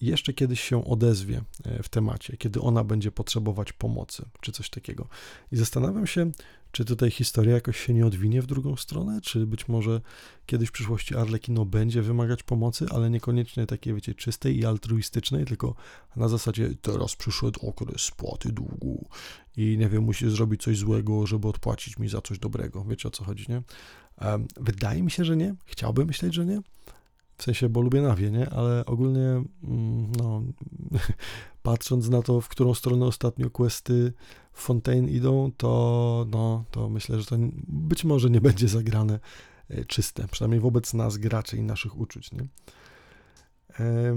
jeszcze kiedyś się odezwie w temacie, kiedy ona będzie potrzebować pomocy, czy coś takiego. I zastanawiam się, czy tutaj historia jakoś się nie odwinie w drugą stronę? Czy być może kiedyś w przyszłości Arlekino będzie wymagać pomocy, ale niekoniecznie takiej, wiecie, czystej i altruistycznej, tylko na zasadzie teraz przyszedł okres spłaty długu i nie wiem, musi zrobić coś złego, żeby odpłacić mi za coś dobrego. Wiecie o co chodzi, nie? Wydaje mi się, że nie. Chciałbym myśleć, że nie. W sensie, bo lubię nawie, nie? Ale ogólnie, mm, no, (laughs) patrząc na to, w którą stronę ostatnio questy Fontaine idą, to, no, to myślę, że to być może nie będzie zagrane e, czyste, przynajmniej wobec nas, graczy i naszych uczuć, nie?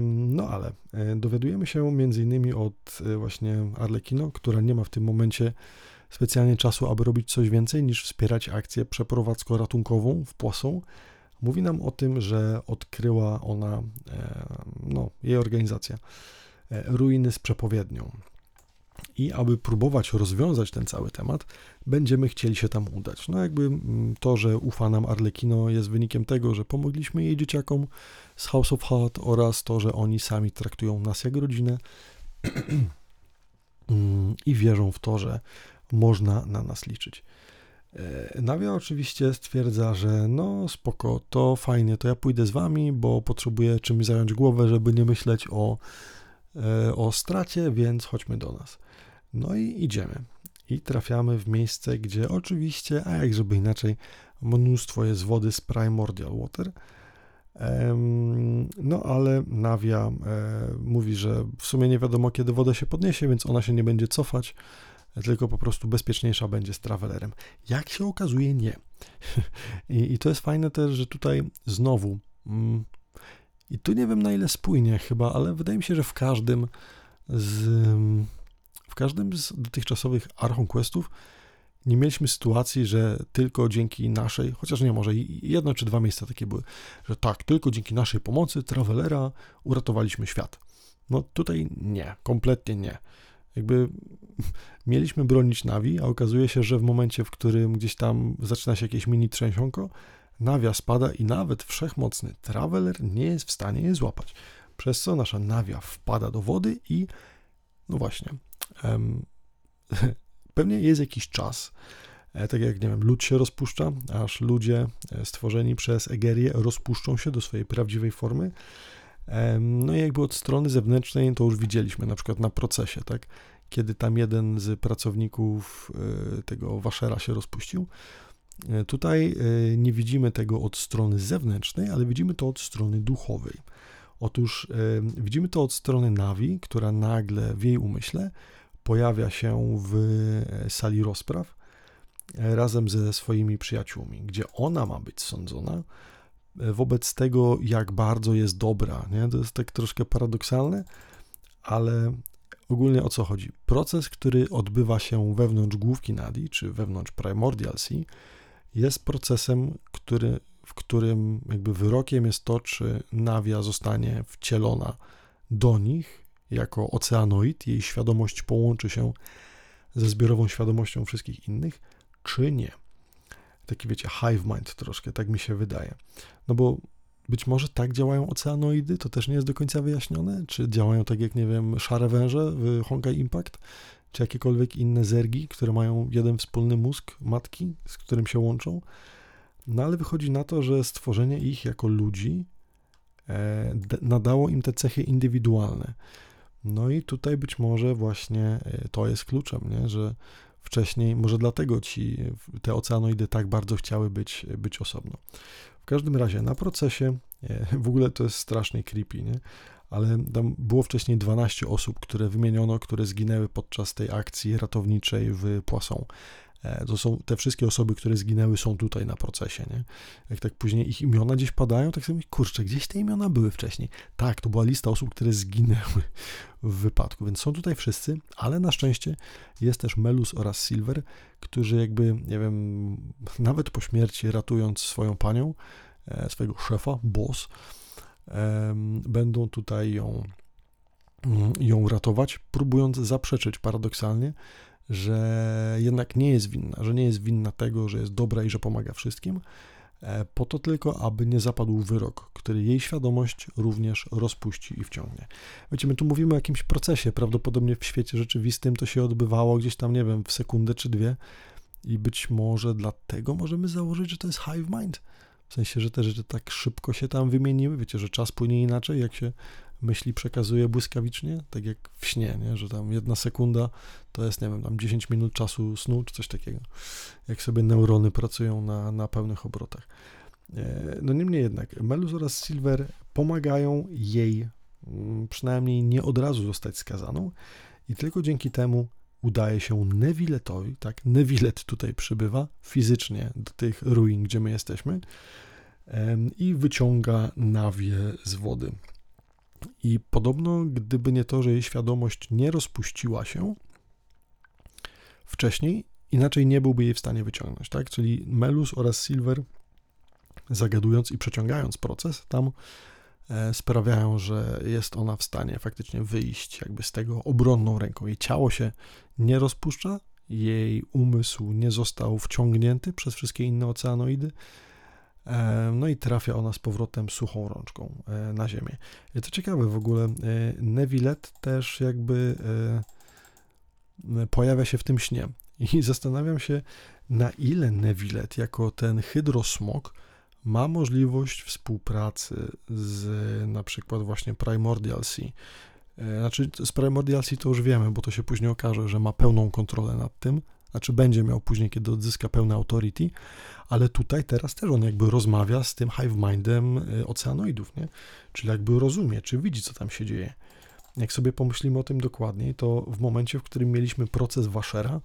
No ale e, dowiadujemy się innymi od e, właśnie Arlekino, która nie ma w tym momencie specjalnie czasu, aby robić coś więcej niż wspierać akcję przeprowadzko-ratunkową w Płasą, mówi nam o tym, że odkryła ona, no, jej organizacja, ruiny z przepowiednią. I aby próbować rozwiązać ten cały temat, będziemy chcieli się tam udać. No, jakby mm, to, że ufa nam Arlekino, jest wynikiem tego, że pomogliśmy jej dzieciakom z House of Heart oraz to, że oni sami traktują nas jak rodzinę (clears throat) mm, i wierzą w to, że można na nas liczyć. E, Nawia oczywiście stwierdza, że no spoko, to fajnie, to ja pójdę z wami, bo potrzebuję czymś zająć głowę, żeby nie myśleć o, e, o stracie, więc chodźmy do nas. No i idziemy. I trafiamy w miejsce, gdzie oczywiście, a jak żeby inaczej, mnóstwo jest wody z Primordial Water. No ale Nawia e, mówi, że w sumie nie wiadomo kiedy woda się podniesie, więc ona się nie będzie cofać tylko po prostu bezpieczniejsza będzie z travelerem. Jak się okazuje, nie. (laughs) I, I, to jest fajne też, że tutaj znowu, mm, i tu nie wiem na ile spójnie chyba, ale wydaje mi się, że w każdym z, w każdym z dotychczasowych Archon Questów nie mieliśmy sytuacji, że tylko dzięki naszej, chociaż nie może, jedno czy dwa miejsca takie były, że tak, tylko dzięki naszej pomocy Travelera uratowaliśmy świat. No tutaj nie, kompletnie nie jakby (laughs) mieliśmy bronić Navi, a okazuje się, że w momencie, w którym gdzieś tam zaczyna się jakieś mini trzęsionko, Nawia spada i nawet wszechmocny Traveler nie jest w stanie je złapać. Przez co nasza Nawia wpada do wody i no właśnie, um, (laughs) pewnie jest jakiś czas, e, tak jak, nie wiem, lód się rozpuszcza, aż ludzie e, stworzeni przez Egerię rozpuszczą się do swojej prawdziwej formy, no i jakby od strony zewnętrznej to już widzieliśmy, na przykład na procesie, tak? Kiedy tam jeden z pracowników e, tego waszera się rozpuścił. E, tutaj e, nie widzimy tego od strony zewnętrznej, ale widzimy to od strony duchowej. Otóż widzimy to od strony Navi, która nagle w jej umyśle pojawia się w sali rozpraw razem ze swoimi przyjaciółmi, gdzie ona ma być sądzona wobec tego, jak bardzo jest dobra. Nie? To jest tak troszkę paradoksalne, ale ogólnie o co chodzi? Proces, który odbywa się wewnątrz główki Nadi, czy wewnątrz Primordial Sea, jest procesem, który, w którym jakby wyrokiem jest to, czy Nawia zostanie wcielona do nich jako oceanoid, jej świadomość połączy się ze zbiorową świadomością wszystkich innych, czy nie. Taki wiecie, hive mind troszkę, tak mi się wydaje. No bo być może tak działają oceanoidy, to też nie jest do końca wyjaśnione. Czy działają tak jak, nie wiem, szare węże w Honkai Impact, czy jakiekolwiek inne zergi, które mają jeden wspólny mózg matki, z którym się łączą. No ale wychodzi na to, że stworzenie ich jako ludzi e, nadało im te cechy indywidualne. No i tutaj być może właśnie e, to jest kluczem, nie? że wcześniej, może dlatego ci te oceanoidy tak bardzo chciały być, być osobno. W każdym razie na procesie, e, w ogóle to jest strasznie creepy, nie? Ale tam było wcześniej 12 osób, które wymieniono, które zginęły podczas tej akcji ratowniczej w Poisson. E, to są te wszystkie osoby, które zginęły, są tutaj na procesie, nie? Jak tak później ich imiona gdzieś padają, tak sobie myślę, kurczę, gdzieś te imiona były wcześniej. Tak, to była lista osób, które zginęły w wypadku, więc są tutaj wszyscy, ale na szczęście jest też Melus oraz Silver, którzy jakby, nie wiem, nawet po śmierci ratując swoją panią, e, swojego szefa, boss, będą tutaj ją, mm, ją ratować, próbując zaprzeczyć paradoksalnie, że jednak nie jest winna, że nie jest winna tego, że jest dobra i że pomaga wszystkim, e, po to tylko, aby nie zapadł wyrok, który jej świadomość również rozpuści i wciągnie. Wiecie, my tu mówimy o jakimś procesie, prawdopodobnie w świecie rzeczywistym to się odbywało gdzieś tam, nie wiem, w sekundę czy dwie i być może dlatego możemy założyć, że to jest hive mind, w sensie, że te rzeczy tak szybko się tam wymieniły, wiecie, że czas płynie inaczej, jak się myśli przekazuje błyskawicznie, tak jak w śnie, nie? że tam jedna sekunda to jest, nie wiem, tam 10 minut czasu snu, czy coś takiego, jak sobie neurony pracują na, na pełnych obrotach. E, no niemniej jednak, Melus oraz Silver pomagają jej mm, przynajmniej nie od razu zostać skazaną i tylko dzięki temu udaje się Nevilletowi, tak, Nevillet tutaj przybywa fizycznie do tych ruin, gdzie my jesteśmy i wyciąga Nawię z wody. I podobno, gdyby nie to, że jej świadomość nie rozpuściła się wcześniej, inaczej nie byłby jej w stanie wyciągnąć, tak? Czyli Melus oraz Silver, zagadując i przeciągając proces, tam e, sprawiają, że jest ona w stanie faktycznie wyjść jakby z tego obronną ręką. Jej ciało się nie rozpuszcza, jej umysł nie został wciągnięty przez wszystkie inne oceanoidy, E, no i trafia ona z powrotem suchą rączką e, na ziemię. I to ciekawe w ogóle, e, Nevillet też jakby pojawia się w tym śnie. I (laughs) zastanawiam się, na ile Nevillet jako ten hydrosmok ma możliwość współpracy z na przykład właśnie Primordial Sea. Znaczy z Primordial Sea to już wiemy, bo to się później okaże, że ma pełną kontrolę nad tym, znaczy będzie miał później, kiedy odzyska pełne authority, ale tutaj teraz też on jakby rozmawia z tym hive mindem y, oceanoidów, nie? Czyli jakby rozumie, czy widzi, co tam się dzieje. Jak sobie pomyślimy o tym dokładniej, to w momencie, w którym mieliśmy proces Waszera,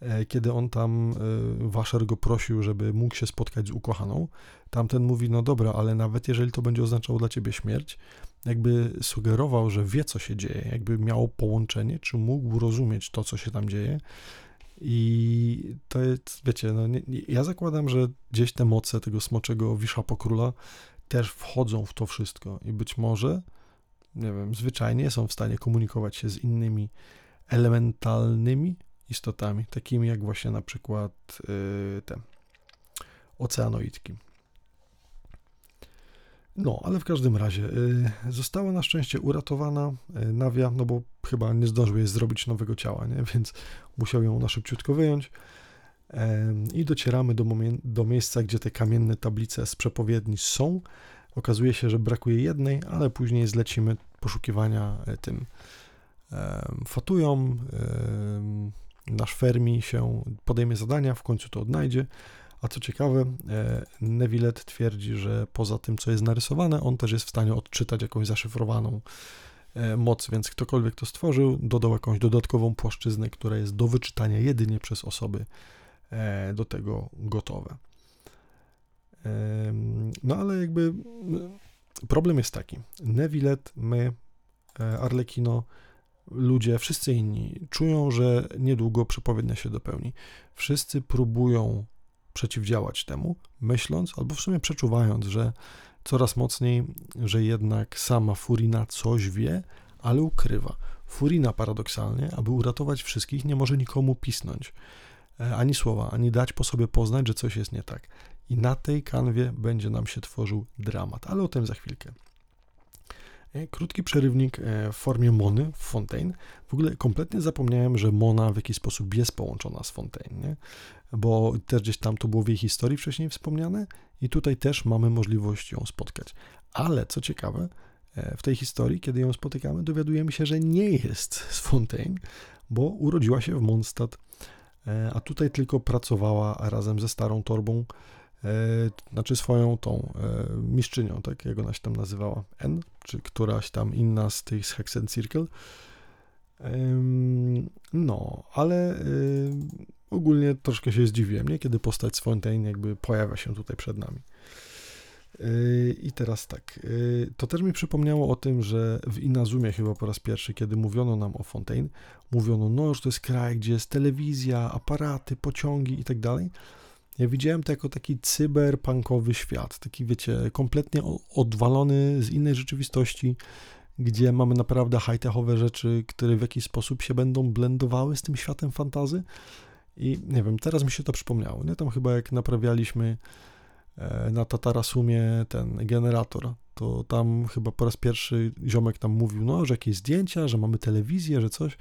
e, kiedy on tam, Waszer go prosił, żeby mógł się spotkać z ukochaną, tamten mówi, no dobra, ale nawet jeżeli to będzie oznaczało dla ciebie śmierć, jakby sugerował, że wie, co się dzieje, jakby miał połączenie, czy mógł rozumieć to, co się tam dzieje, i to jest, wiecie, no nie, ja zakładam, że gdzieś te moce tego smoczego wisza pokróla też wchodzą w to wszystko i być może, nie wiem, zwyczajnie są w stanie komunikować się z innymi elementalnymi istotami, takimi jak właśnie na przykład yy, te oceanoidki. No, ale w każdym razie y, została na szczęście uratowana y, Nawia, no bo chyba nie zdążył jej zrobić nowego ciała, nie? (laughs) więc musiał ją na szybciutko wyjąć. I docieramy do, do miejsca, gdzie te kamienne tablice z przepowiedni są. Okazuje się, że brakuje jednej, ale później zlecimy poszukiwania e, tym fatują. Nasz Fermi się podejmie zadania, w końcu to odnajdzie. A co ciekawe, e, Nevillet twierdzi, że poza tym, co jest narysowane, on też jest w stanie odczytać jakąś zaszyfrowaną e, moc, więc ktokolwiek to stworzył, dodał jakąś dodatkową płaszczyznę, która jest do wyczytania jedynie przez osoby e, do tego gotowe. No ale jakby problem jest taki. Nevillet, my, Arlecchino ludzie, wszyscy inni czują, że niedługo przepowiednia się dopełni. Wszyscy próbują przeciwdziałać temu, myśląc albo w sumie przeczuwając, że coraz mocniej, że jednak sama Furina coś wie, ale ukrywa. Furina paradoksalnie, aby uratować wszystkich, nie może nikomu pisnąć e, ani słowa, ani dać po sobie poznać, że coś jest nie tak. I na tej kanwie będzie nam się tworzył dramat, ale o tym za chwilkę. E, krótki przerywnik e, w formie Mony, Fontaine. W ogóle kompletnie zapomniałem, że Mona w jakiś sposób jest połączona z Fontaine, nie? bo też gdzieś tam to było w jej historii wcześniej wspomniane i tutaj też mamy możliwość ją spotkać. Ale co ciekawe, e, w tej historii, kiedy ją spotykamy, dowiadujemy się, że nie jest z Fontaine, bo urodziła się w Mondstadt, a tutaj tylko pracowała razem ze starą torbą znaczy swoją tą e, mistrzynią, tak jak ona się tam nazywała, N, czy któraś tam inna z tych z Hexen Circle. No, ale y, ogólnie troszkę się zdziwiłem, nie? kiedy postać z Fontaine jakby pojawia się tutaj przed nami. I teraz tak, to też mi przypomniało o tym, że w Inazumie chyba po raz pierwszy, kiedy mówiono nam o Fontaine, mówiono, no, że to jest kraj, gdzie jest telewizja, aparaty, pociągi i tak dalej. Ja widziałem to jako taki cyberpunkowy świat, taki wiecie, kompletnie odwalony z innej rzeczywistości, gdzie mamy naprawdę high-techowe rzeczy, które w jakiś sposób się będą blendowały z tym światem fantazy. I nie wiem, teraz mi się to przypomniało, nie? Tam chyba jak naprawialiśmy e, na Tatarasumie ten generator, to tam chyba po raz pierwszy ziomek tam mówił, no, że jakieś zdjęcia, że mamy telewizję, że coś.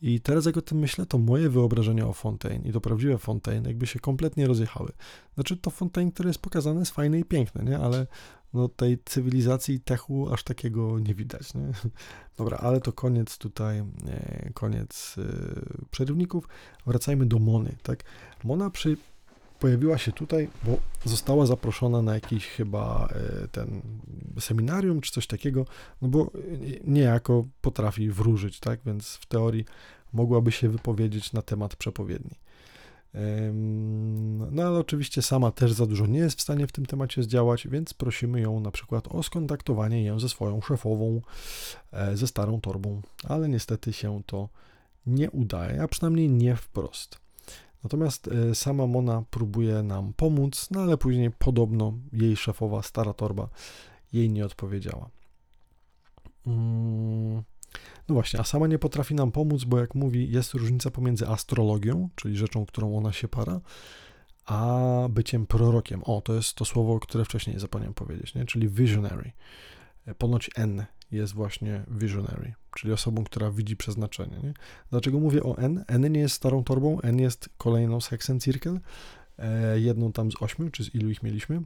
I teraz jak o tym myślę, to moje wyobrażenia o Fontaine i to prawdziwe Fontaine jakby się kompletnie rozjechały. Znaczy to Fontaine, które jest pokazane jest fajne i piękne, nie? Ale no tej cywilizacji techu aż takiego nie widać, nie? (laughs) Dobra, ale to koniec tutaj, e, koniec e, przerywników. Wracajmy do Mony, tak? Mona przy, pojawiła się tutaj, bo została zaproszona na jakiś chyba e, ten seminarium czy coś takiego, no bo niejako potrafi wróżyć, tak? Więc w teorii mogłaby się wypowiedzieć na temat przepowiedni. No ale oczywiście sama też za dużo nie jest w stanie w tym temacie zdziałać, więc prosimy ją na przykład o skontaktowanie ją ze swoją szefową, e, ze starą torbą, ale niestety się to nie udaje, a przynajmniej nie wprost. Natomiast e, sama Mona próbuje nam pomóc, no ale później podobno jej szefowa, stara torba, jej nie odpowiedziała. Mm, no właśnie, a sama nie potrafi nam pomóc, bo jak mówi, jest różnica pomiędzy astrologią, czyli rzeczą, którą ona się para, a byciem prorokiem. O, to jest to słowo, które wcześniej zapomniałem powiedzieć, nie? czyli visionary. E, ponoć N jest właśnie visionary, czyli osobą, która widzi przeznaczenie. Nie? Dlaczego mówię o N? N nie jest starą torbą, N jest kolejną z Hexen Circle, e, jedną tam z ośmiu, czy z ilu ich mieliśmy.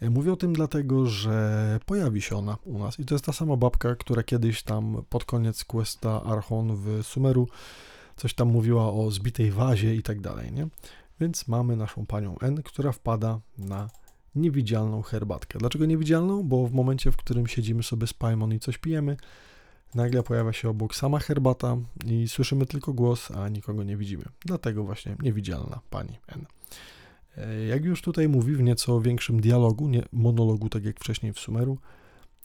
E, mówię o tym dlatego, że pojawi się ona u nas i to jest ta sama babka, która kiedyś tam pod koniec questa Archon w Sumeru coś tam mówiła o zbitej wazie i tak dalej, nie? Więc mamy naszą panią N, która wpada na niewidzialną herbatkę. Dlaczego niewidzialną? Bo w momencie, w którym siedzimy sobie z Paimon i coś pijemy, nagle pojawia się obok sama herbata i słyszymy tylko głos, a nikogo nie widzimy. Dlatego właśnie niewidzialna pani N. E, jak już tutaj mówi w nieco większym dialogu, nie monologu, tak jak wcześniej w Sumeru,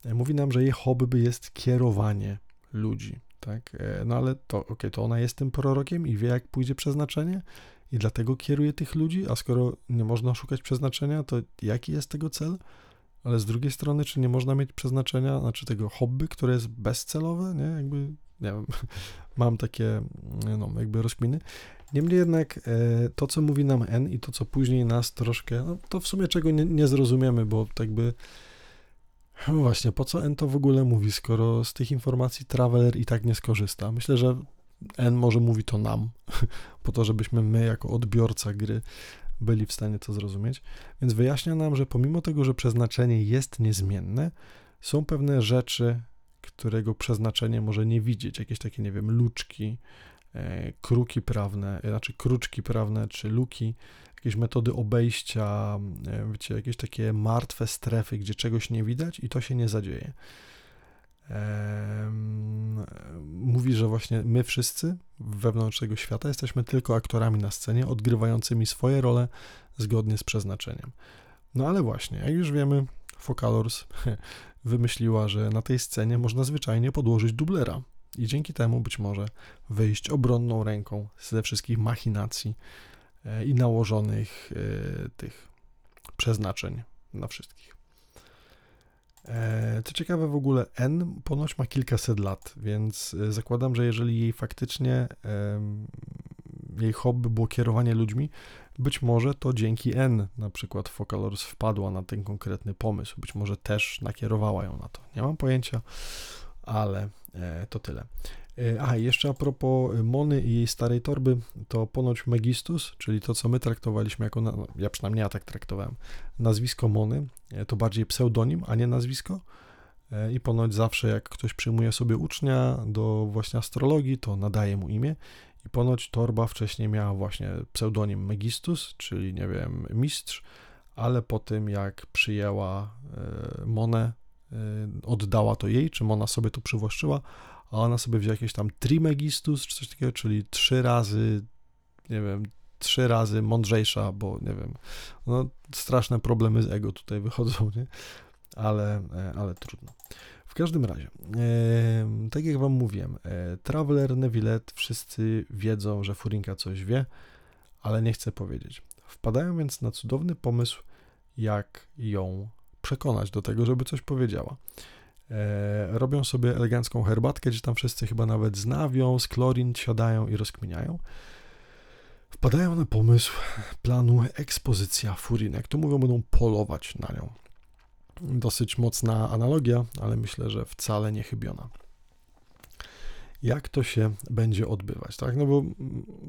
e, mówi nam, że jej hobby jest kierowanie ludzi, tak? E, no ale to, ok, to ona jest tym prorokiem i wie, jak pójdzie przeznaczenie i dlatego kieruje tych ludzi, a skoro nie można szukać przeznaczenia, to jaki jest tego cel? Ale z drugiej strony, czy nie można mieć przeznaczenia, znaczy tego hobby, które jest bezcelowe, nie? Jakby, nie wiem, (laughs) mam takie, no, jakby rozkminy. Niemniej jednak e, to, co mówi nam N i to, co później nas troszkę, no, to w sumie czego nie, nie zrozumiemy, bo tak by no właśnie, po co N to w ogóle mówi, skoro z tych informacji Traveler i tak nie skorzysta? Myślę, że N może mówi to nam, (laughs) po to, żebyśmy my, jako odbiorca gry, byli w stanie to zrozumieć. Więc wyjaśnia nam, że pomimo tego, że przeznaczenie jest niezmienne, są pewne rzeczy, którego przeznaczenie może nie widzieć, jakieś takie, nie wiem, luczki, e, kruki prawne, znaczy kruczki prawne, czy luki, jakieś metody obejścia, e, wiecie, jakieś takie martwe strefy, gdzie czegoś nie widać i to się nie zadzieje mówi, że właśnie my wszyscy wewnątrz tego świata jesteśmy tylko aktorami na scenie, odgrywającymi swoje role zgodnie z przeznaczeniem. No ale właśnie, jak już wiemy, Focalors (laughs) wymyśliła, że na tej scenie można zwyczajnie podłożyć dublera. I dzięki temu być może wyjść obronną ręką ze wszystkich machinacji e, i nałożonych e, tych przeznaczeń na wszystkich. Co ciekawe, w ogóle N ponoć ma kilkaset lat, więc zakładam, że jeżeli jej faktycznie jej hobby było kierowanie ludźmi, być może to dzięki N na przykład Focalors wpadła na ten konkretny pomysł, być może też nakierowała ją na to. Nie mam pojęcia, ale e, to tyle. E, a, jeszcze a propos Mony i jej starej torby, to ponoć Megistus, czyli to, co my traktowaliśmy jako, no, ja przynajmniej ja tak traktowałem, nazwisko Mony, e, to bardziej pseudonim, a nie nazwisko. I ponoć zawsze jak ktoś przyjmuje sobie ucznia do właśnie astrologii, to nadaje mu imię i ponoć torba wcześniej miała właśnie pseudonim Megistus, czyli nie wiem, mistrz, ale po tym jak przyjęła e, Monę, e, oddała to jej, czy Mona sobie to przywłaszczyła, a ona sobie wzięła jakieś tam Trimegistus, czy coś takiego, czyli trzy razy, nie wiem, trzy razy mądrzejsza, bo nie wiem, no straszne problemy z ego tutaj (laughs) wychodzą, nie? Ale, e, ale trudno. W każdym razie, e, tak jak Wam mówiłem, e, Traveler, Nevillet, wszyscy wiedzą, że Furinka coś wie, ale nie chce powiedzieć. Wpadają więc na cudowny pomysł, jak ją przekonać do tego, żeby coś powiedziała. E, robią sobie elegancką herbatkę, gdzie tam wszyscy chyba nawet znawią, z klorin siadają i rozkminiają. Wpadają na pomysł planu ekspozycja furinek. Tu mówią, będą polować na nią. Dosyć mocna analogia, ale myślę, że wcale nie chybiona. Jak to się będzie odbywać, tak? No bo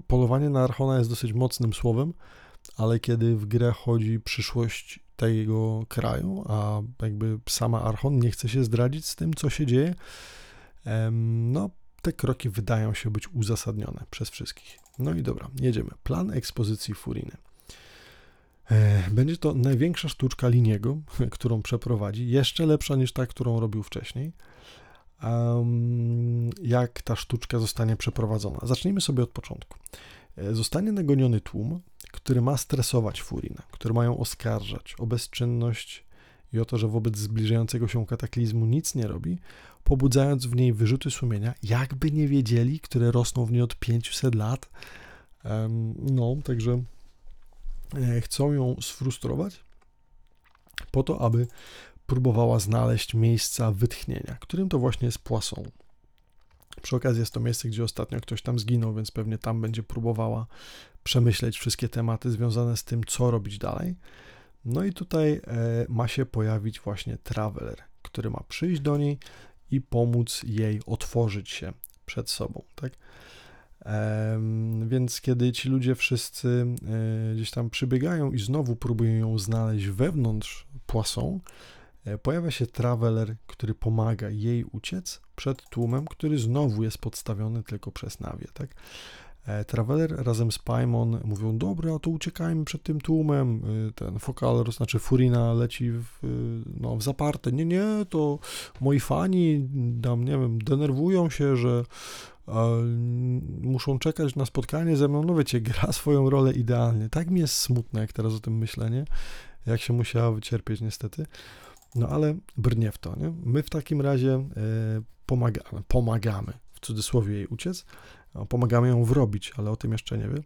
polowanie na Archona jest dosyć mocnym słowem, ale kiedy w grę chodzi przyszłość tego kraju, a jakby sama Archon nie chce się zdradzić z tym, co się dzieje, no te kroki wydają się być uzasadnione przez wszystkich. No i dobra, jedziemy. Plan ekspozycji Furiny. E, będzie to największa sztuczka Liniego, (laughs) którą przeprowadzi, jeszcze lepsza niż ta, którą robił wcześniej. Jak ta sztuczka zostanie przeprowadzona? Zacznijmy sobie od początku. E, zostanie nagoniony tłum, który ma stresować Furinę, który mają oskarżać o bezczynność i o to, że wobec zbliżającego się kataklizmu nic nie robi, pobudzając w niej wyrzuty sumienia, jakby nie wiedzieli, które rosną w niej od 500 lat. No, także E, chcą ją sfrustrować po to, aby próbowała znaleźć miejsca wytchnienia, którym to właśnie jest Poisson. Przy okazji jest to miejsce, gdzie ostatnio ktoś tam zginął, więc pewnie tam będzie próbowała przemyśleć wszystkie tematy związane z tym, co robić dalej. No i tutaj e, ma się pojawić właśnie Traveler, który ma przyjść do niej i pomóc jej otworzyć się przed sobą, tak? Więc kiedy ci ludzie wszyscy e, gdzieś tam przybiegają i znowu próbują ją znaleźć wewnątrz płasą, pojawia się traveler, który pomaga jej uciec przed tłumem, który znowu jest podstawiony tylko przez nawie, tak? E, traveler razem z Paimon mówią, dobra, to uciekajmy przed tym tłumem. Ten Fokal, znaczy Furina leci w, no, w zaparte. Nie, nie, to moi fani tam, nie wiem, denerwują się, że muszą czekać na spotkanie ze mną, no wiecie, gra swoją rolę idealnie. Tak mi jest smutne, jak teraz o tym myślę, nie? Jak się musiała wycierpieć niestety. No ale brnie w to, nie? My w takim razie e, pomagamy, pomagamy, w cudzysłowie jej uciec, pomagamy ją wrobić, ale o tym jeszcze nie wiem.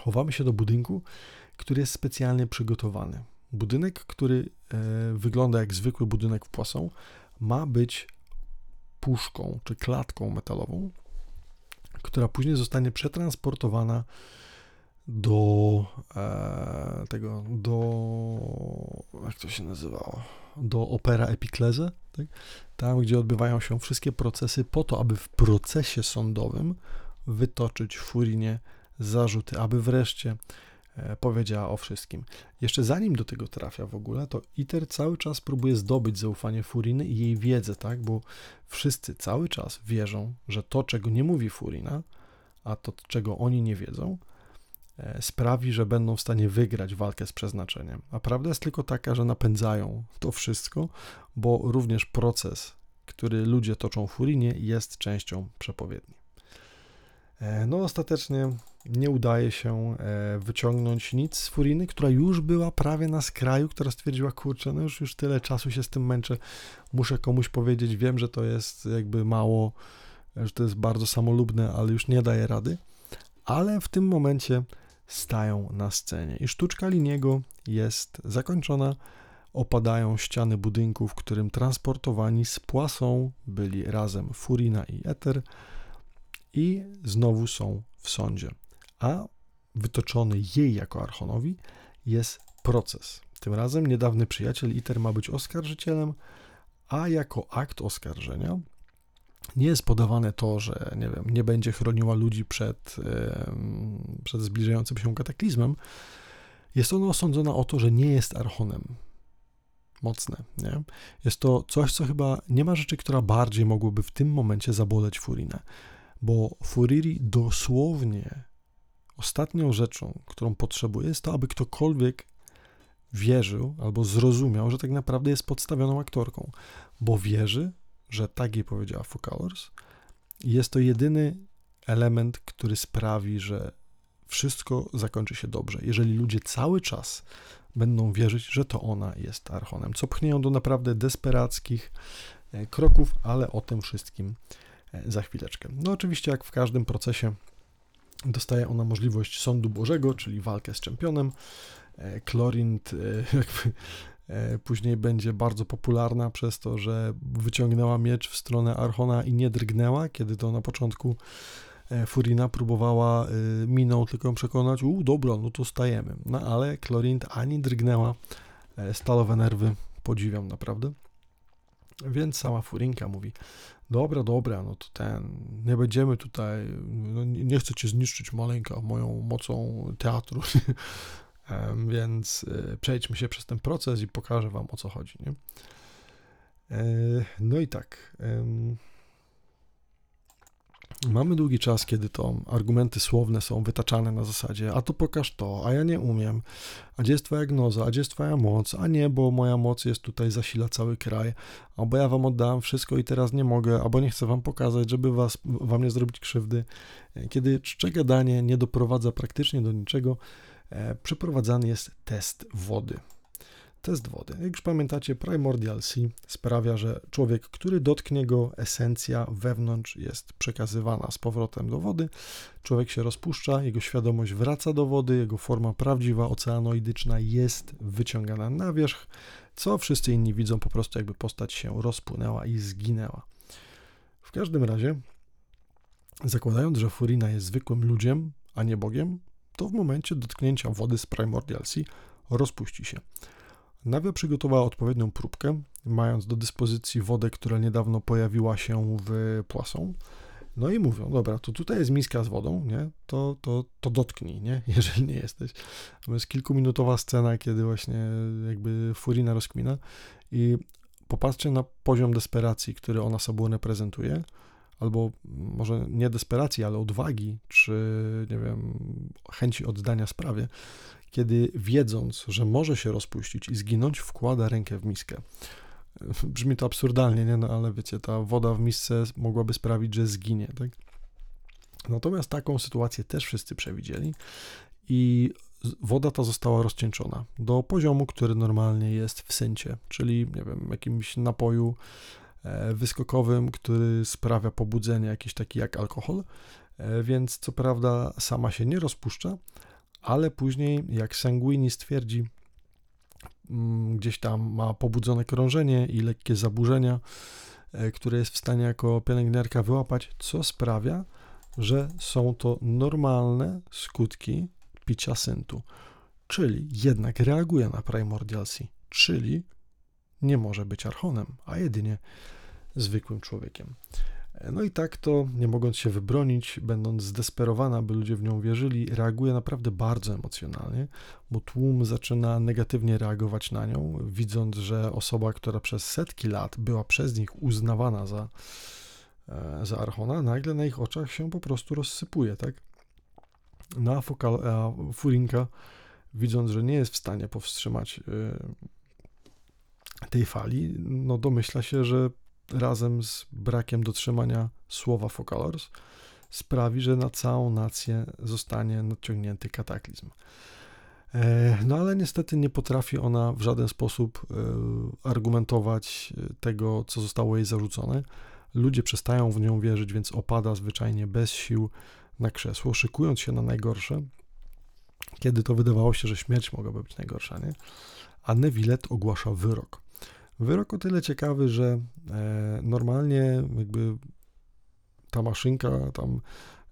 Chowamy się do budynku, który jest specjalnie przygotowany. Budynek, który e, wygląda jak zwykły budynek w Poisson, ma być puszką czy klatką metalową, która później zostanie przetransportowana do e, tego, do jak to się nazywało, do opera Epikleze, tak? tam gdzie odbywają się wszystkie procesy po to, aby w procesie sądowym wytoczyć Furinie zarzuty, aby wreszcie E, powiedziała o wszystkim. Jeszcze zanim do tego trafia w ogóle, to ITER cały czas próbuje zdobyć zaufanie Furiny i jej wiedzę, tak? Bo wszyscy cały czas wierzą, że to, czego nie mówi Furina, a to, czego oni nie wiedzą, sprawi, że będą w stanie wygrać walkę z przeznaczeniem. A prawda jest tylko taka, że napędzają to wszystko, bo również proces, który ludzie toczą w Furinie, jest częścią przepowiedni. E, no, ostatecznie nie udaje się e, wyciągnąć nic z Furiny, która już była prawie na skraju, która stwierdziła, kurczę, no już, już tyle czasu się z tym męczę, muszę komuś powiedzieć, wiem, że to jest jakby mało że to jest bardzo samolubne, ale już nie daje rady. Ale w tym momencie stają na scenie i sztuczka Liniego jest zakończona. Opadają ściany budynku, w którym transportowani z płasą byli razem Furina i Eter i znowu są w sądzie. A wytoczony jej jako Archonowi jest proces. Tym razem niedawny przyjaciel Iter ma być oskarżycielem, a jako akt oskarżenia nie jest podawane to, że nie, wiem, nie będzie chroniła ludzi przed, przed zbliżającym się kataklizmem. Jest ona osądzona o to, że nie jest archonem. Mocne, nie? Jest to coś, co chyba nie ma rzeczy, która bardziej mogłoby w tym momencie zaboleć Furinę, bo Furiri dosłownie ostatnią rzeczą, którą potrzebuje, jest to, aby ktokolwiek wierzył albo zrozumiał, że tak naprawdę jest podstawioną aktorką, bo wierzy, że tak jej powiedziała Focalors. Jest to jedyny element, który sprawi, że wszystko zakończy się dobrze. Jeżeli ludzie cały czas będą wierzyć, że to ona jest Archonem, co pchnie ją do naprawdę desperackich e, kroków, ale o tym wszystkim e, za chwileczkę. No oczywiście, jak w każdym procesie, dostaje ona możliwość sądu Bożego, czyli walkę z czempionem. Klorint e, (laughs) jakby później będzie bardzo popularna przez to, że wyciągnęła miecz w stronę Archona i nie drgnęła, kiedy to na początku e, Furina próbowała e, miną tylko przekonać, u dobra, no to stajemy. No ale Klorint ani drgnęła, stalowe nerwy podziwiam naprawdę. Więc sama Furinka mówi, dobra, dobra, no to ten, nie będziemy tutaj, no nie chcę cię zniszczyć maleńka moją mocą teatru, (laughs) Więc y, przejdźmy się przez ten proces i pokażę Wam o co chodzi. Nie? E, no i tak. Mamy długi czas, kiedy to argumenty słowne są wytaczane na zasadzie, a to pokaż to, a ja nie umiem, a gdzie jest twoja gnoza, a gdzie jest twoja moc, a nie, bo moja moc jest tutaj, zasila cały kraj, albo ja wam oddałem wszystko i teraz nie mogę, albo nie chcę wam pokazać, żeby was, wam nie zrobić krzywdy. Kiedy czcze gadanie nie doprowadza praktycznie do niczego, E, przeprowadzany jest test wody. Test wody. Jak już pamiętacie, Primordial C sprawia, że człowiek, który dotknie go, esencja wewnątrz jest przekazywana z powrotem do wody. Człowiek się rozpuszcza, jego świadomość wraca do wody, jego forma prawdziwa, oceanoidyczna jest wyciągana na wierzch, co wszyscy inni widzą po prostu, jakby postać się rozpłynęła i zginęła. W każdym razie, zakładając, że Furina jest zwykłym ludziem, a nie Bogiem, to w momencie dotknięcia wody z Primordial Sea rozpuści się. Nawia przygotowała odpowiednią próbkę, mając do dyspozycji wodę, która niedawno pojawiła się w Poisson. No i mówią, dobra, to tutaj jest miska z wodą, nie? To, to, to dotknij, nie? (laughs) Jeżeli nie jesteś. To jest kilkuminutowa scena, kiedy właśnie jakby Furina rozkmina i popatrzcie na poziom desperacji, który ona sobą reprezentuje albo może nie desperacji, ale odwagi, czy nie wiem, chęci oddania sprawie, kiedy wiedząc, że może się rozpuścić i zginąć, wkłada rękę w miskę. (laughs) Brzmi to absurdalnie, nie? No ale wiecie, ta woda w misce mogłaby sprawić, że zginie, tak? Natomiast taką sytuację też wszyscy przewidzieli i woda ta została rozcieńczona do poziomu, który normalnie jest w syncie, czyli nie wiem, jakimś napoju wyskokowym, który sprawia pobudzenie jakiś taki jak alkohol, e, więc co prawda sama się nie rozpuszcza, ale później jak Sanguini stwierdzi, mm, gdzieś tam ma pobudzone krążenie i lekkie zaburzenia, e, które jest w stanie jako pielęgniarka wyłapać, co sprawia, że są to normalne skutki picia syntu. Czyli jednak reaguje na Primordial C, czyli nie może być archonem, a jedynie zwykłym człowiekiem. No i tak to, nie mogąc się wybronić, będąc zdesperowana, by ludzie w nią wierzyli, reaguje naprawdę bardzo emocjonalnie, bo tłum zaczyna negatywnie reagować na nią, widząc, że osoba, która przez setki lat była przez nich uznawana za, e, za Archona, nagle na ich oczach się po prostu rozsypuje, tak? No a, Fokal, a Furinka, widząc, że nie jest w stanie powstrzymać e, tej fali, no domyśla się, że razem z brakiem dotrzymania słowa Focalors sprawi, że na całą nację zostanie nadciągnięty kataklizm. E, no ale niestety nie potrafi ona w żaden sposób e, argumentować tego, co zostało jej zarzucone, ludzie przestają w nią wierzyć, więc opada zwyczajnie bez sił na krzesło, szykując się na najgorsze, kiedy to wydawało się, że śmierć mogłaby być najgorsza, nie? A Nevillet ogłasza wyrok. Wyrok o tyle ciekawy, że e, normalnie jakby ta maszynka tam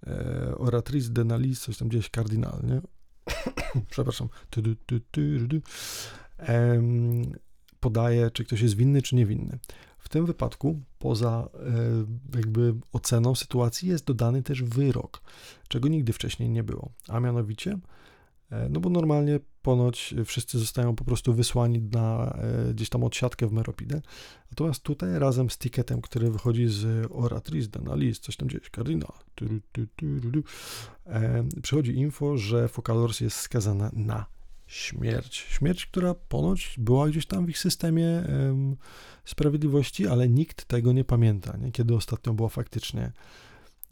e, oratrice de nalis, coś tam gdzieś kardynalnie, (coughs) przepraszam, tu, tu, tu, e, podaje, czy ktoś jest winny, czy niewinny. W tym wypadku, poza e, jakby oceną sytuacji, jest dodany też wyrok, czego nigdy wcześniej nie było. A mianowicie, no bo normalnie ponoć wszyscy zostają po prostu wysłani na e, gdzieś tam odsiadkę w Meropidę. Natomiast tutaj razem z ticketem, który wychodzi z Oratrice na list, coś tam gdzieś, kardynał, przychodzi info, że Focalors jest skazana na śmierć. Śmierć, która ponoć była gdzieś tam w ich systemie sprawiedliwości, ale nikt tego nie pamięta, nie? kiedy ostatnio była faktycznie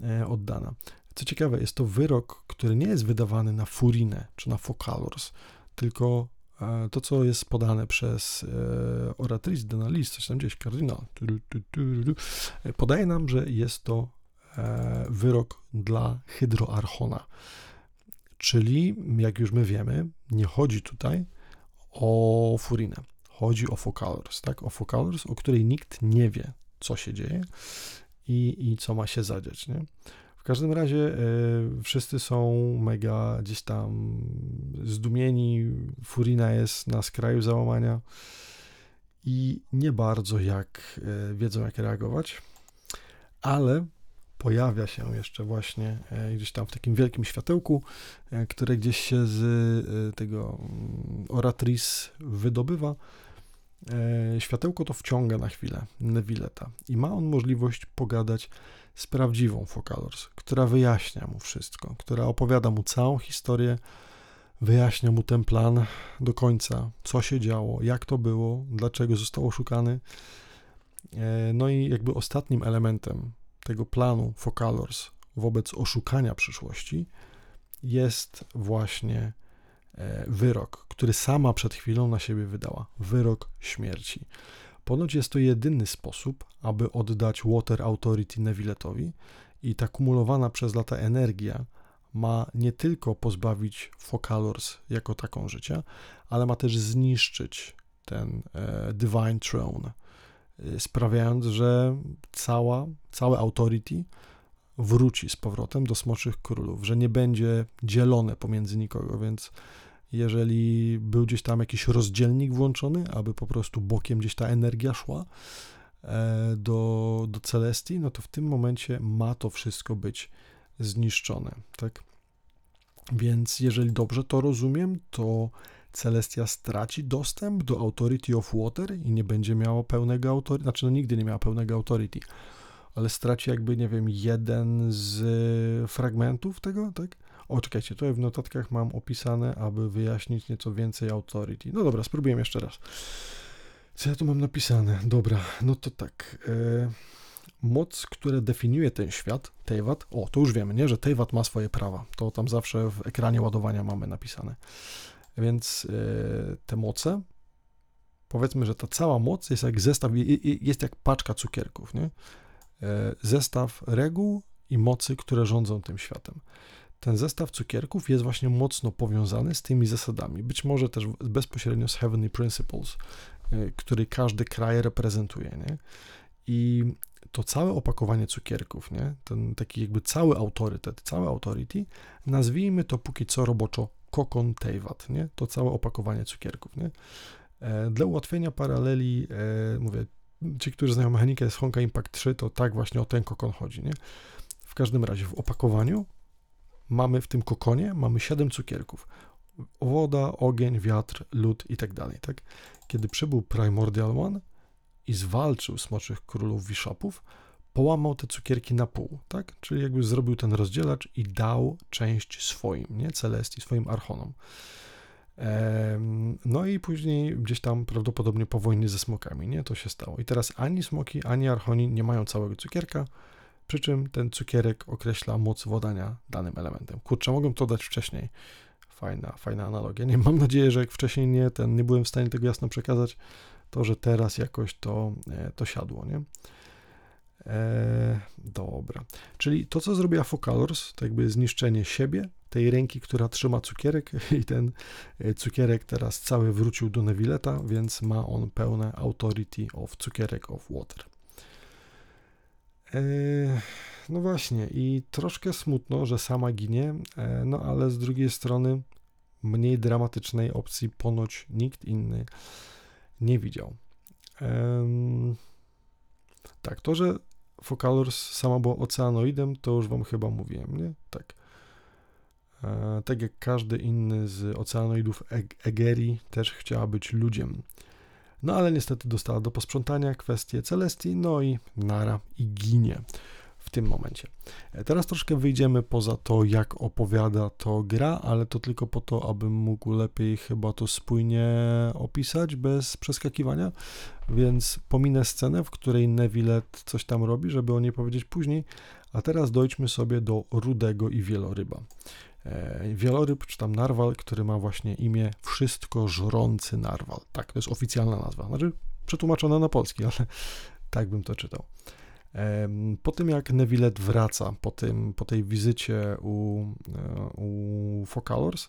e, oddana. Co ciekawe, jest to wyrok, który nie jest wydawany na Furinę czy na Focalors, tylko e, to, co jest podane przez e, Oratrice de Nalis, coś tam gdzieś, kardynał, e, podaje nam, że jest to wyrok dla Hydroarchona. Czyli, jak już my wiemy, nie chodzi tutaj o furinę. Chodzi o Focalors, tak? O Focalors, o której nikt nie wie, co się dzieje i, i co ma się zadziać, nie? W każdym razie y, wszyscy są mega gdzieś tam zdumieni. Furina jest na skraju załamania i nie bardzo jak y, wiedzą, jak reagować, ale pojawia się jeszcze właśnie e, gdzieś tam w takim wielkim światełku, które gdzieś się z tego mm, Oratris wydobywa. Światełko to wciąga na chwilę Nevilleta i ma on możliwość pogadać z prawdziwą Focalors, która wyjaśnia mu wszystko, która opowiada mu całą historię, wyjaśnia mu ten plan do końca, co się działo, jak to było, dlaczego został oszukany. No i jakby ostatnim elementem tego planu Focalors wobec oszukania przyszłości jest właśnie e, wyrok, który sama przed chwilą na siebie wydała. Wyrok śmierci. Ponoć jest to jedyny sposób, aby oddać Water Authority Nevilletowi i ta kumulowana przez lata energia ma nie tylko pozbawić Focalors jako taką życia, ale ma też zniszczyć ten e, Divine Throne, Y, sprawiając, że cała, całe authority wróci z powrotem do Smoczych Królów, że nie będzie dzielone pomiędzy nikogo, więc jeżeli był gdzieś tam jakiś rozdzielnik włączony, aby po prostu bokiem gdzieś ta energia szła e, do, do Celestii, no to w tym momencie ma to wszystko być zniszczone, tak? Więc jeżeli dobrze to rozumiem, to Celestia straci dostęp do Authority of Water i nie będzie miała pełnego authority, znaczy no nigdy nie miała pełnego authority, ale straci jakby, nie wiem, jeden z fragmentów tego, tak? O, czekajcie, tutaj w notatkach mam opisane, aby wyjaśnić nieco więcej authority. No dobra, spróbujemy jeszcze raz. Co ja tu mam napisane? Dobra, no to tak. E, moc, która definiuje ten świat, Teyvat, o, to już wiemy, nie, że Teyvat ma swoje prawa. To tam zawsze w ekranie ładowania mamy napisane. Więc e, te moce, powiedzmy, że ta cała moc jest jak zestaw, jest jak paczka cukierków, nie? E, zestaw reguł i mocy, które rządzą tym światem. Ten zestaw cukierków jest właśnie mocno powiązany z tymi zasadami, być może też bezpośrednio z Heavenly Principles, e, który każdy kraj reprezentuje, nie? I to całe opakowanie cukierków, nie? Ten taki jakby cały autorytet, całe authority, nazwijmy to póki co roboczo kokon Teyvat, nie? To całe opakowanie cukierków, nie? E, dla ułatwienia paraleli, e, mówię, ci, którzy znają mechanikę z Honka Impact 3, to tak właśnie o ten kokon chodzi, nie? W każdym razie w opakowaniu mamy w tym kokonie mamy 7 cukierków. Woda, ogień, wiatr, lód i tak dalej, tak? Kiedy przybył Primordial One i zwalczył smoczych królów Bishopów, połamał te cukierki na pół, tak? Czyli jakby zrobił ten rozdzielacz i dał część swoim, nie? Celestii, swoim archonom. No i później gdzieś tam prawdopodobnie po wojnie ze smokami, nie? To się stało. I teraz ani smoki, ani archoni nie mają całego cukierka, przy czym ten cukierek określa moc wodania danym elementem. Kurczę, mogłem to dać wcześniej. Fajna, fajna analogia. Nie mam nadzieję, że jak wcześniej nie, ten, nie byłem w stanie tego jasno przekazać, to że teraz jakoś to, e, to siadło, nie? E, dobra. Czyli to, co zrobiła Focalors, to jakby zniszczenie siebie, tej ręki, która trzyma cukierek (laughs) i ten e, cukierek teraz cały wrócił do Nevilleta, więc ma on pełne authority of cukierek of water. E, no właśnie i troszkę smutno, że sama ginie, e, no ale z drugiej strony mniej dramatycznej opcji ponoć nikt inny nie widział. Tak, to, że Focalors sama była oceanoidem, to już wam chyba mówiłem, nie? Tak. E, tak jak każdy inny z oceanoidów Egeri też chciała być ludziem. No ale niestety dostała do posprzątania kwestie Celestii, no i nara i ginie w tym momencie. E, teraz troszkę wyjdziemy poza to, jak opowiada to gra, ale to tylko po to, abym mógł lepiej chyba to spójnie opisać bez przeskakiwania, więc pominę scenę, w której Nevillet coś tam robi, żeby o niej powiedzieć później, a teraz dojdźmy sobie do Rudego i Wieloryba. E, wieloryb, czy tam narwal, który ma właśnie imię Wszystko Żrący Narwal. Tak, to jest oficjalna nazwa. Znaczy przetłumaczona na polski, ale (laughs) tak bym to czytał. Po tym jak Nevillet wraca, po, tym, po tej wizycie u, e, u Focalors,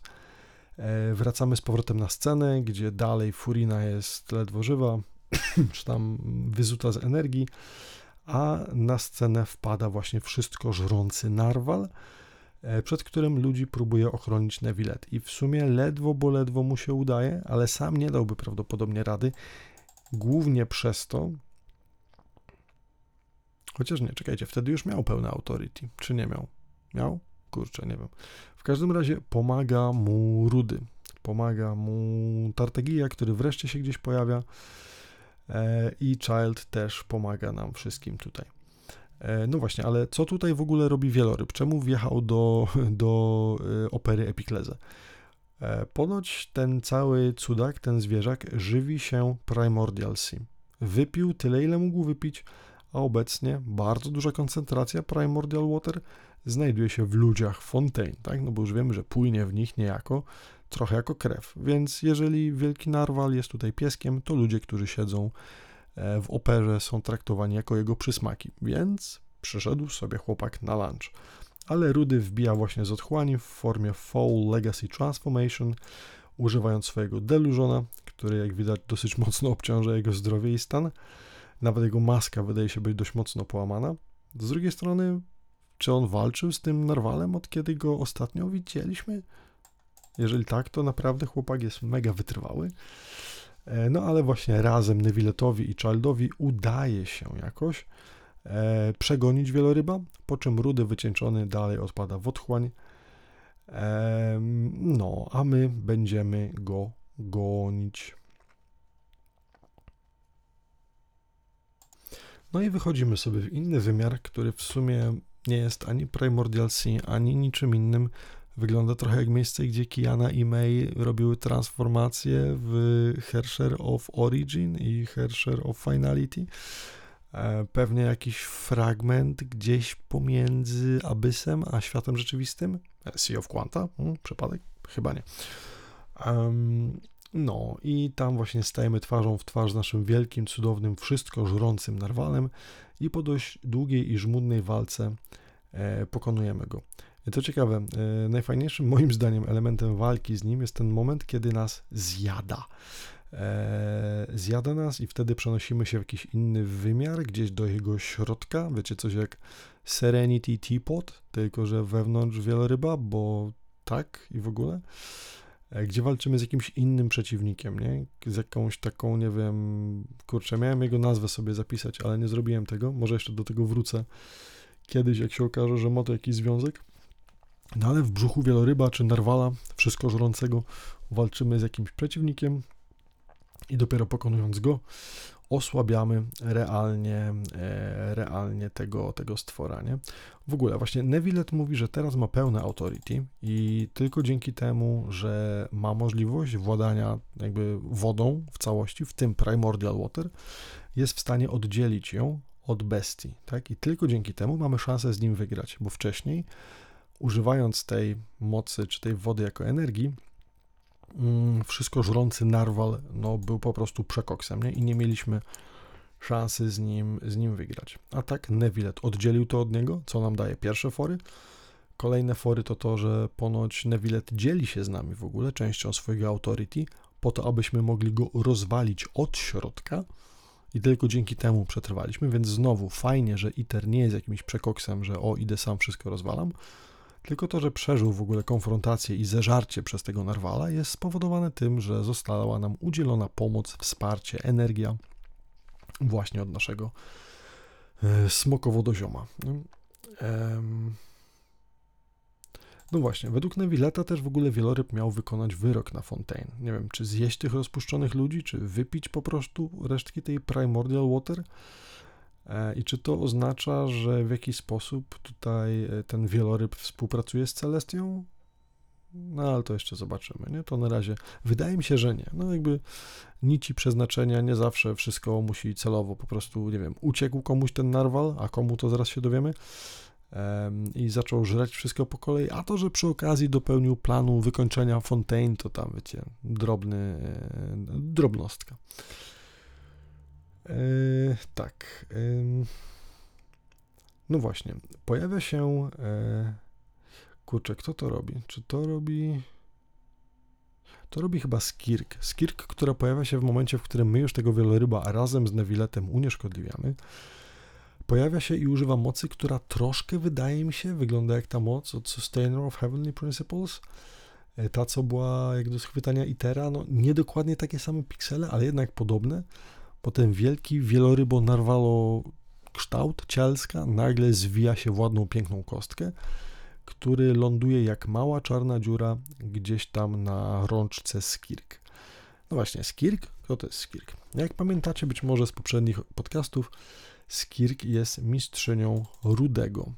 e, wracamy z powrotem na scenę, gdzie dalej Furina jest ledwo żywa, (clears throat) czy tam wyzuta z energii, a na scenę wpada właśnie wszystko żrący narwal, e, przed którym ludzi próbuje ochronić Nevillet. I w sumie ledwo, bo ledwo mu się udaje, ale sam nie dałby prawdopodobnie rady, głównie przez to, Chociaż nie, czekajcie, wtedy już miał pełne authority, czy nie miał? Miał? Kurczę, nie wiem. W każdym razie pomaga mu Rudy. Pomaga mu Tartagija, który wreszcie się gdzieś pojawia. E, I Child też pomaga nam wszystkim tutaj. E, no właśnie, ale co tutaj w ogóle robi wieloryb? Czemu wjechał do, do e, opery Epikleze? Ponoć ten cały cudak, ten zwierzak żywi się Primordial Sim. Wypił tyle, ile mógł wypić, a obecnie bardzo duża koncentracja Primordial Water znajduje się w ludziach Fontaine, tak? No bo już wiemy, że płynie w nich niejako, trochę jako krew. Więc jeżeli wielki narwal jest tutaj pieskiem, to ludzie, którzy siedzą e, w operze są traktowani jako jego przysmaki. Więc przyszedł sobie chłopak na lunch. Ale Rudy wbija właśnie z otchłani w formie Foul Legacy Transformation, używając swojego delużona, który jak widać dosyć mocno obciąża jego zdrowie i stan. Nawet jego maska wydaje się być dość mocno połamana. Z drugiej strony, czy on walczył z tym narwalem od kiedy go ostatnio widzieliśmy? Jeżeli tak, to naprawdę chłopak jest mega wytrwały. E, no ale właśnie razem Nevilletowi i Childowi udaje się jakoś e, przegonić wieloryba, po czym rudy wycieńczony dalej odpada w otchłań. E, no, a my będziemy go gonić. No i wychodzimy sobie w inny wymiar, który w sumie nie jest ani Primordial Sea, ani niczym innym. Wygląda trochę jak miejsce, gdzie Kiana i May robiły transformację w Hersher of Origin i Hersher of Finality. E, pewnie jakiś fragment gdzieś pomiędzy Abyssem a światem rzeczywistym. Sea of Quanta? Hmm, przypadek? Chyba nie. Um, no i tam właśnie stajemy twarzą w twarz z naszym wielkim, cudownym, wszystko żrącym narwalem i po dość długiej i żmudnej walce e, pokonujemy go. To ciekawe, e, najfajniejszym moim zdaniem elementem walki z nim jest ten moment, kiedy nas zjada. E, zjada nas i wtedy przenosimy się w jakiś inny wymiar, gdzieś do jego środka. Wiecie, coś jak Serenity Teapot, tylko że wewnątrz wieloryba, bo tak i w ogóle. E, gdzie walczymy z jakimś innym przeciwnikiem, nie? Z jakąś taką, nie wiem, kurczę, miałem jego nazwę sobie zapisać, ale nie zrobiłem tego. Może jeszcze do tego wrócę kiedyś, jak się okaże, że ma to jakiś związek. No ale w brzuchu wieloryba czy narwala, wszystko żrącego, walczymy z jakimś przeciwnikiem i dopiero pokonując go, osłabiamy realnie, e, realnie tego, tego stwora, nie? W ogóle właśnie Nevillet mówi, że teraz ma pełne authority i tylko dzięki temu, że ma możliwość władania jakby wodą w całości, w tym primordial water, jest w stanie oddzielić ją od bestii, tak? I tylko dzięki temu mamy szansę z nim wygrać, bo wcześniej używając tej mocy czy tej wody jako energii, Mm, wszystko żrący narwal no, był po prostu przekoksem nie? i nie mieliśmy szansy z nim, z nim wygrać. A tak Nevillet oddzielił to od niego, co nam daje pierwsze fory. Kolejne fory to to, że ponoć Nevillet dzieli się z nami w ogóle częścią swojego authority, po to, abyśmy mogli go rozwalić od środka i tylko dzięki temu przetrwaliśmy, więc znowu fajnie, że ITER nie jest jakimś przekoksem, że o, idę sam, wszystko rozwalam, tylko to, że przeżył w ogóle konfrontację i zeżarcie przez tego narwala jest spowodowane tym, że została nam udzielona pomoc, wsparcie, energia właśnie od naszego e, smokowodozioma. No właśnie, według Nevilleta też w ogóle wieloryb miał wykonać wyrok na Fontaine. Nie wiem, czy zjeść tych rozpuszczonych ludzi, czy wypić po prostu resztki tej Primordial Water. E, I czy to oznacza, że w jakiś sposób tutaj e, ten wieloryb współpracuje z Celestią? No ale to jeszcze zobaczymy, nie? To na razie wydaje mi się, że nie. No jakby nici przeznaczenia nie zawsze wszystko musi celowo po prostu, nie wiem, uciekł komuś ten narwal, a komu to zaraz się dowiemy i zaczął żreć wszystko po kolei, a to, że przy okazji dopełnił planu wykończenia Fontaine, to tam, wiecie, drobny, e, drobnostka. E, tak. No właśnie, pojawia się. E, kurczę, kto to robi? Czy to robi. To robi chyba Skirk. Skirk, która pojawia się w momencie, w którym my już tego wieloryba razem z Nevilletem unieszkodliwiamy. Pojawia się i używa mocy, która troszkę wydaje mi się, wygląda jak ta moc od Sustainer of Heavenly Principles. E, ta, co była jak do schwytania Itera, no nie dokładnie takie same piksele, ale jednak podobne. Potem wielki wielorybo narwalo kształt cielska nagle zwija się w ładną, piękną kostkę, który ląduje jak mała czarna dziura gdzieś tam na rączce Skirk. No właśnie, Skirk? Kto to jest Skirk? Jak pamiętacie być może z poprzednich podcastów, Skirk jest mistrzynią Rudego.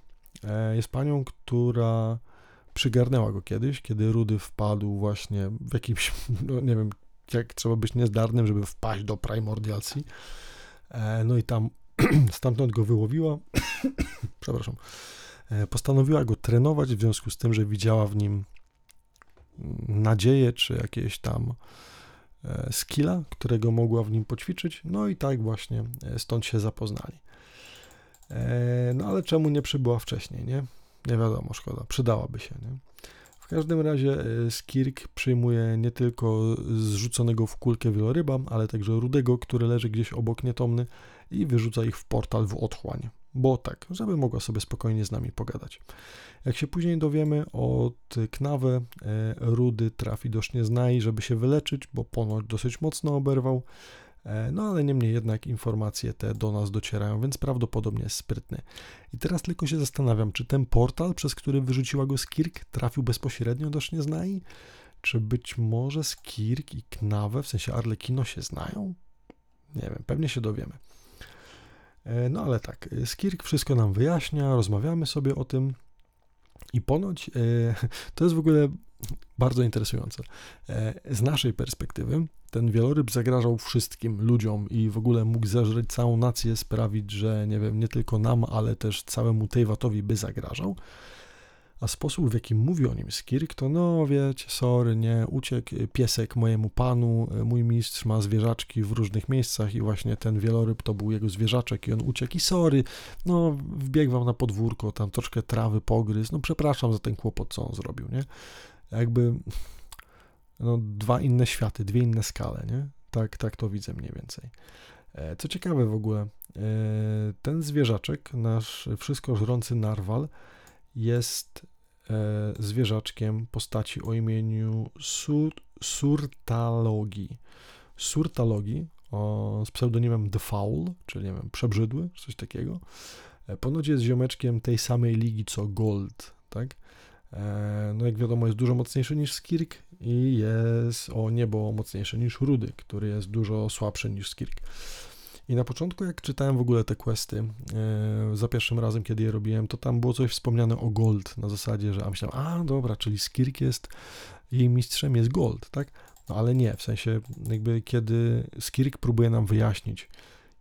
E, jest panią, która przygarnęła go kiedyś, kiedy Rudy wpadł właśnie w jakimś, (laughs) no nie wiem, jak trzeba być niezdarnym, żeby wpaść do Primordial Sea. E, no i tam (clears throat) stamtąd go wyłowiła, (clears throat) przepraszam, e, postanowiła go trenować w związku z tym, że widziała w nim nadzieję, czy jakieś tam E, skilla, którego mogła w nim poćwiczyć, no i tak właśnie stąd się zapoznali. No ale czemu nie przybyła wcześniej, nie? Nie wiadomo, szkoda, przydałaby się, nie? Każdym razie Skirk przyjmuje nie tylko zrzuconego w kulkę wieloryba, ale także rudego, który leży gdzieś obok nietomny i wyrzuca ich w portal w otchłań bo tak, żeby mogła sobie spokojnie z nami pogadać. Jak się później dowiemy od Knawę, e, Rudy trafi do Sznieznai, żeby się wyleczyć, bo ponoć dosyć mocno oberwał, e, no ale niemniej jednak informacje te do nas docierają, więc prawdopodobnie jest sprytny. I teraz tylko się zastanawiam, czy ten portal, przez który wyrzuciła go Skirk, trafił bezpośrednio do Sznieznai? Czy być może Skirk i Knawę, w sensie Arlekino, się znają? Nie wiem, pewnie się dowiemy. E, no ale tak, e, Skirk wszystko nam wyjaśnia, rozmawiamy sobie o tym i ponoć e, (laughs) to jest w ogóle bardzo interesujące. Z naszej perspektywy ten wieloryb zagrażał wszystkim ludziom i w ogóle mógł zeżreć całą nację, sprawić, że nie wiem, nie tylko nam, ale też całemu Tejwatowi by zagrażał a sposób, w jaki mówi o nim Skirk, to no wiecie, sorry, nie, uciekł piesek mojemu panu, mój mistrz ma zwierzaczki w różnych miejscach i właśnie ten wieloryb to był jego zwierzaczek i on uciekł i sorry, no wbiegł wam na podwórko, tam troszkę trawy pogryz, no przepraszam za ten kłopot, co on zrobił, nie? Jakby no, dwa inne światy, dwie inne skale, nie? Tak, tak to widzę mniej więcej. E, co ciekawe w ogóle, e, ten zwierzaczek, nasz wszystko żrący narwal, jest e, zwierzaczkiem postaci o imieniu Sur, Surtalogi. Surtalogi o, z pseudonimem The Foul, czyli nie wiem, przebrzydły, coś takiego. Ponoć jest ziomeczkiem tej samej ligi co Gold, tak? No jak wiadomo jest dużo mocniejszy niż Skirk i jest o niebo mocniejszy niż Rudy, który jest dużo słabszy niż Skirk. I na początku, jak czytałem w ogóle te questy, yy, za pierwszym razem, kiedy je robiłem, to tam było coś wspomniane o Gold, na zasadzie, że a myślałem, a dobra, czyli Skirk jest, jej mistrzem jest Gold, tak? No ale nie, w sensie jakby kiedy Skirk próbuje nam wyjaśnić,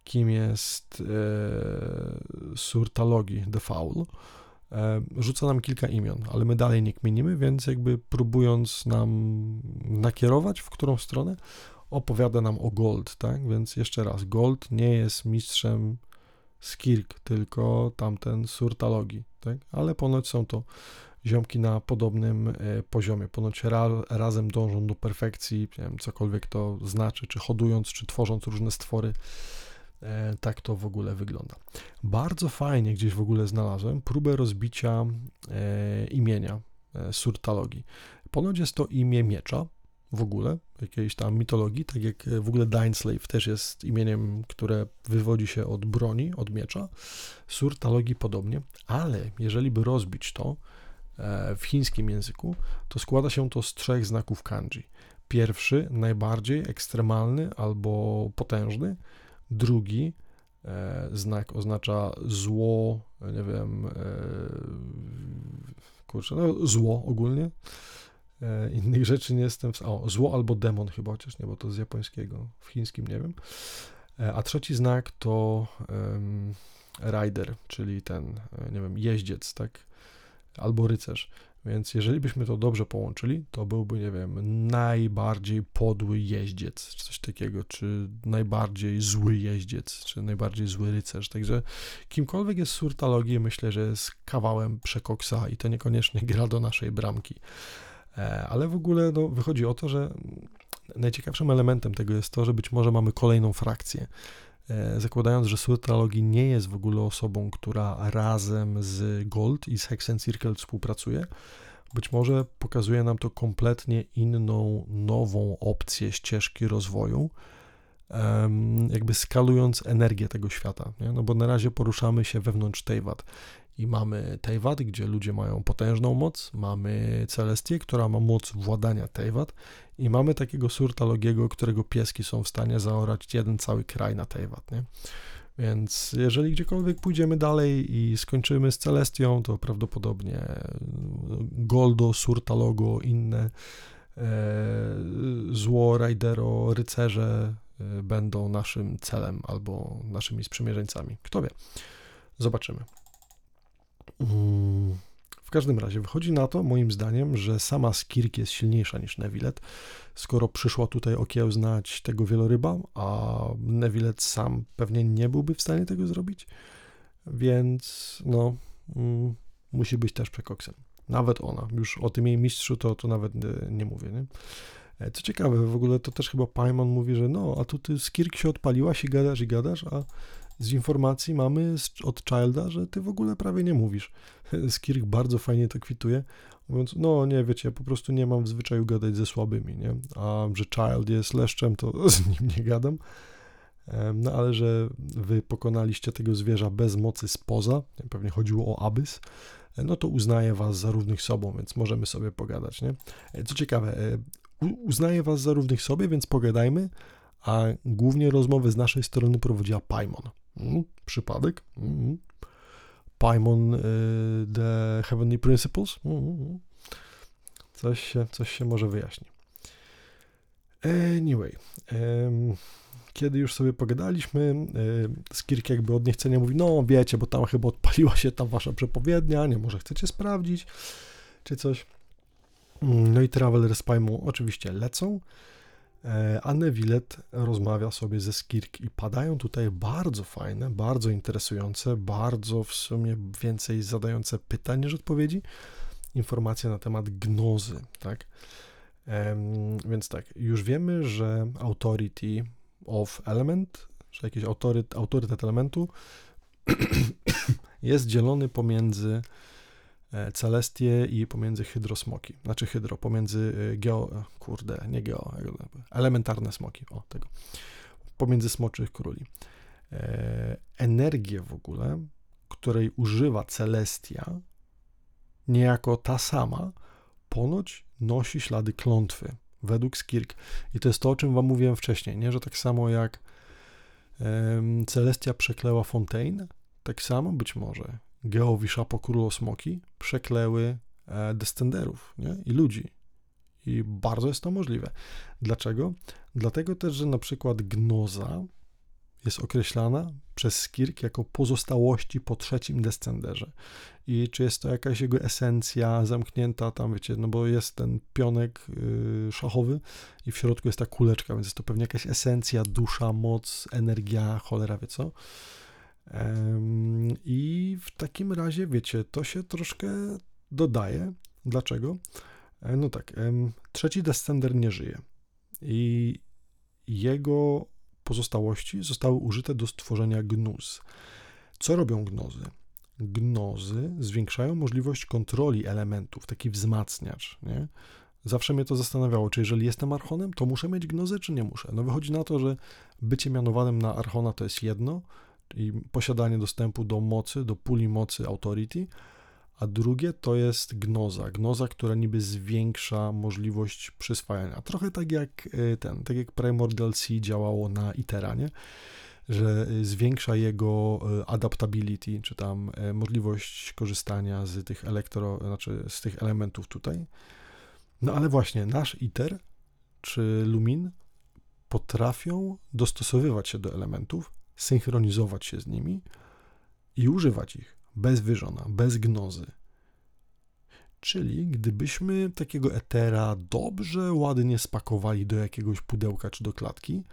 kim jest e, Surtalogi The Foul, rzuca nam kilka imion, ale my dalej nie kminimy, więc jakby próbując nam nakierować, w którą stronę, opowiada nam o Gold, tak? Więc jeszcze raz, Gold nie jest mistrzem Skirk, tylko tamten Surtalogi, tak? Ale ponoć są to ziomki na podobnym e, poziomie. Ponoć ra, razem dążą do perfekcji, nie wiem, cokolwiek to znaczy, czy hodując, czy tworząc różne stwory. E, tak to w ogóle wygląda. Bardzo fajnie gdzieś w ogóle znalazłem próbę rozbicia e, imienia Surtalogii. Ponoć jest to imię miecza, w ogóle, jakiejś tam mitologii, tak jak w ogóle Dainslave też jest imieniem, które wywodzi się od broni, od miecza, Surtalogii podobnie, ale jeżeli by rozbić to e, w chińskim języku, to składa się to z trzech znaków kanji. Pierwszy, najbardziej ekstremalny albo potężny, drugi e, znak oznacza zło, nie wiem, e, kurczę, no zło ogólnie, E, innych rzeczy nie jestem w... O, zło albo demon chyba, chociaż nie, bo to z japońskiego, w chińskim nie wiem. A trzeci znak to um, rider, czyli ten, nie wiem, jeździec, tak? Albo rycerz. Więc jeżeli byśmy to dobrze połączyli, to byłby, nie wiem, najbardziej podły jeździec, czy coś takiego, czy najbardziej zły jeździec, czy najbardziej zły rycerz. Także kimkolwiek jest surtalogii, myślę, że jest kawałem przekoksa i to niekoniecznie (laughs) gra do naszej bramki. E, ale w ogóle no, wychodzi o to, że najciekawszym elementem tego jest to, że być może mamy kolejną frakcję. E, zakładając, że Surtralogi nie jest w ogóle osobą, która razem z Gold i z Hexen Circle współpracuje, być może pokazuje nam to kompletnie inną, nową opcję ścieżki rozwoju, jakby skalując energię tego świata. Nie? No bo na razie poruszamy się wewnątrz Teyvat i mamy Teyvat, gdzie ludzie mają potężną moc, mamy Celestię, która ma moc władania Teyvat i mamy takiego Surtalogiego, którego pieski są w stanie zaorać jeden cały kraj na Teyvat, nie? Więc jeżeli gdziekolwiek pójdziemy dalej i skończymy z Celestią, to prawdopodobnie Goldo, Surtalogo, inne e, zło, Raidero, rycerze e, będą naszym celem albo naszymi sprzymierzeńcami. Kto wie? Zobaczymy. W każdym razie wychodzi na to, moim zdaniem, że sama Skirk jest silniejsza niż Nevilet, skoro przyszła tutaj okiełznać tego wieloryba, a Nevilet sam pewnie nie byłby w stanie tego zrobić, więc no, mm, musi być też przekoksem. Nawet ona, już o tym jej mistrzu to, to nawet nie, nie mówię, nie? E, co ciekawe, w ogóle to też chyba Paimon mówi, że no, a tu ty Skirk się odpaliłaś i gadasz i gadasz, a z informacji mamy od Childa, że ty w ogóle prawie nie mówisz. (laughs) Skirk bardzo fajnie to kwituje, mówiąc, no nie, wiecie, po prostu nie mam w zwyczaju gadać ze słabymi, nie? A że Child jest leszczem, to (laughs) z nim nie gadam. No ale że wy pokonaliście tego zwierza bez mocy spoza, pewnie chodziło o Abyss, no to uznaję was za równych sobą, więc możemy sobie pogadać, nie? E, co ciekawe, e, uznaję was za równych sobie, więc pogadajmy, a głównie rozmowy z naszej strony prowadziła Paimon. Mm, przypadek. Mm. Paimon y, The Heavenly Principles. Mm, coś, się, coś się może wyjaśni. Anyway, kiedy już sobie pogadaliśmy, y, Skirk jakby od niechcenia mówi, no wiecie, bo tam chyba odpaliła się ta wasza przepowiednia, nie może chcecie sprawdzić, czy coś. No i Traveler z Paimon oczywiście lecą. E, a Nevillet rozmawia sobie ze Skirk i padają tutaj bardzo fajne, bardzo interesujące, bardzo w sumie więcej zadające pytań niż odpowiedzi, informacje na temat gnozy, tak? Więc tak, już wiemy, że authority of element, że jakiś autoryt, autorytet elementu (coughs) jest dzielony pomiędzy E, Celestie i pomiędzy hydrosmoki, znaczy hydro, pomiędzy e, geo, e, kurde, nie geo, elementarne smoki, o tego, pomiędzy smoczych króli. Energię w ogóle, której używa Celestia, niejako ta sama, ponoć nosi ślady klątwy, według Skirk. I to jest to, o czym wam mówiłem wcześniej, nie? że tak samo jak Celestia przekleła Fontaine, tak samo być może Geowisza po królu przekleły e, descenderów nie? i ludzi. I bardzo jest to możliwe. Dlaczego? Dlatego też, że na przykład gnoza jest określana przez Skirk jako pozostałości po trzecim descenderze. I czy jest to jakaś jego esencja zamknięta tam, wiecie, no bo jest ten pionek yy, szachowy i w środku jest ta kuleczka, więc jest to pewnie jakaś esencja, dusza, moc, energia, cholera wie co. I w takim razie, wiecie, to się troszkę dodaje. Dlaczego? E, no tak, trzeci descender nie żyje i jego pozostałości zostały użyte do stworzenia gnuz. Co robią gnozy? Gnozy zwiększają możliwość kontroli elementów, taki wzmacniacz, nie? Zawsze mnie to zastanawiało, czy jeżeli jestem archonem, to muszę mieć gnozę, czy nie muszę. No wychodzi na to, że bycie mianowanym na archona to jest jedno, i posiadanie dostępu do mocy, do puli mocy authority, a drugie to jest gnoza. Gnoza, która niby zwiększa możliwość przyswajania. Trochę tak jak y, ten, tak jak Primordial działało na Iteranie, że zwiększa jego y, adaptability, czy tam y, możliwość korzystania z tych elektro, znaczy z tych elementów tutaj. No ale właśnie nasz ITER czy Lumin potrafią dostosowywać się do elementów, synchronizować się z nimi i używać ich bez wyżona, bez gnozy. Czyli gdybyśmy takiego etera dobrze, ładnie spakowali do jakiegoś pudełka czy do klatki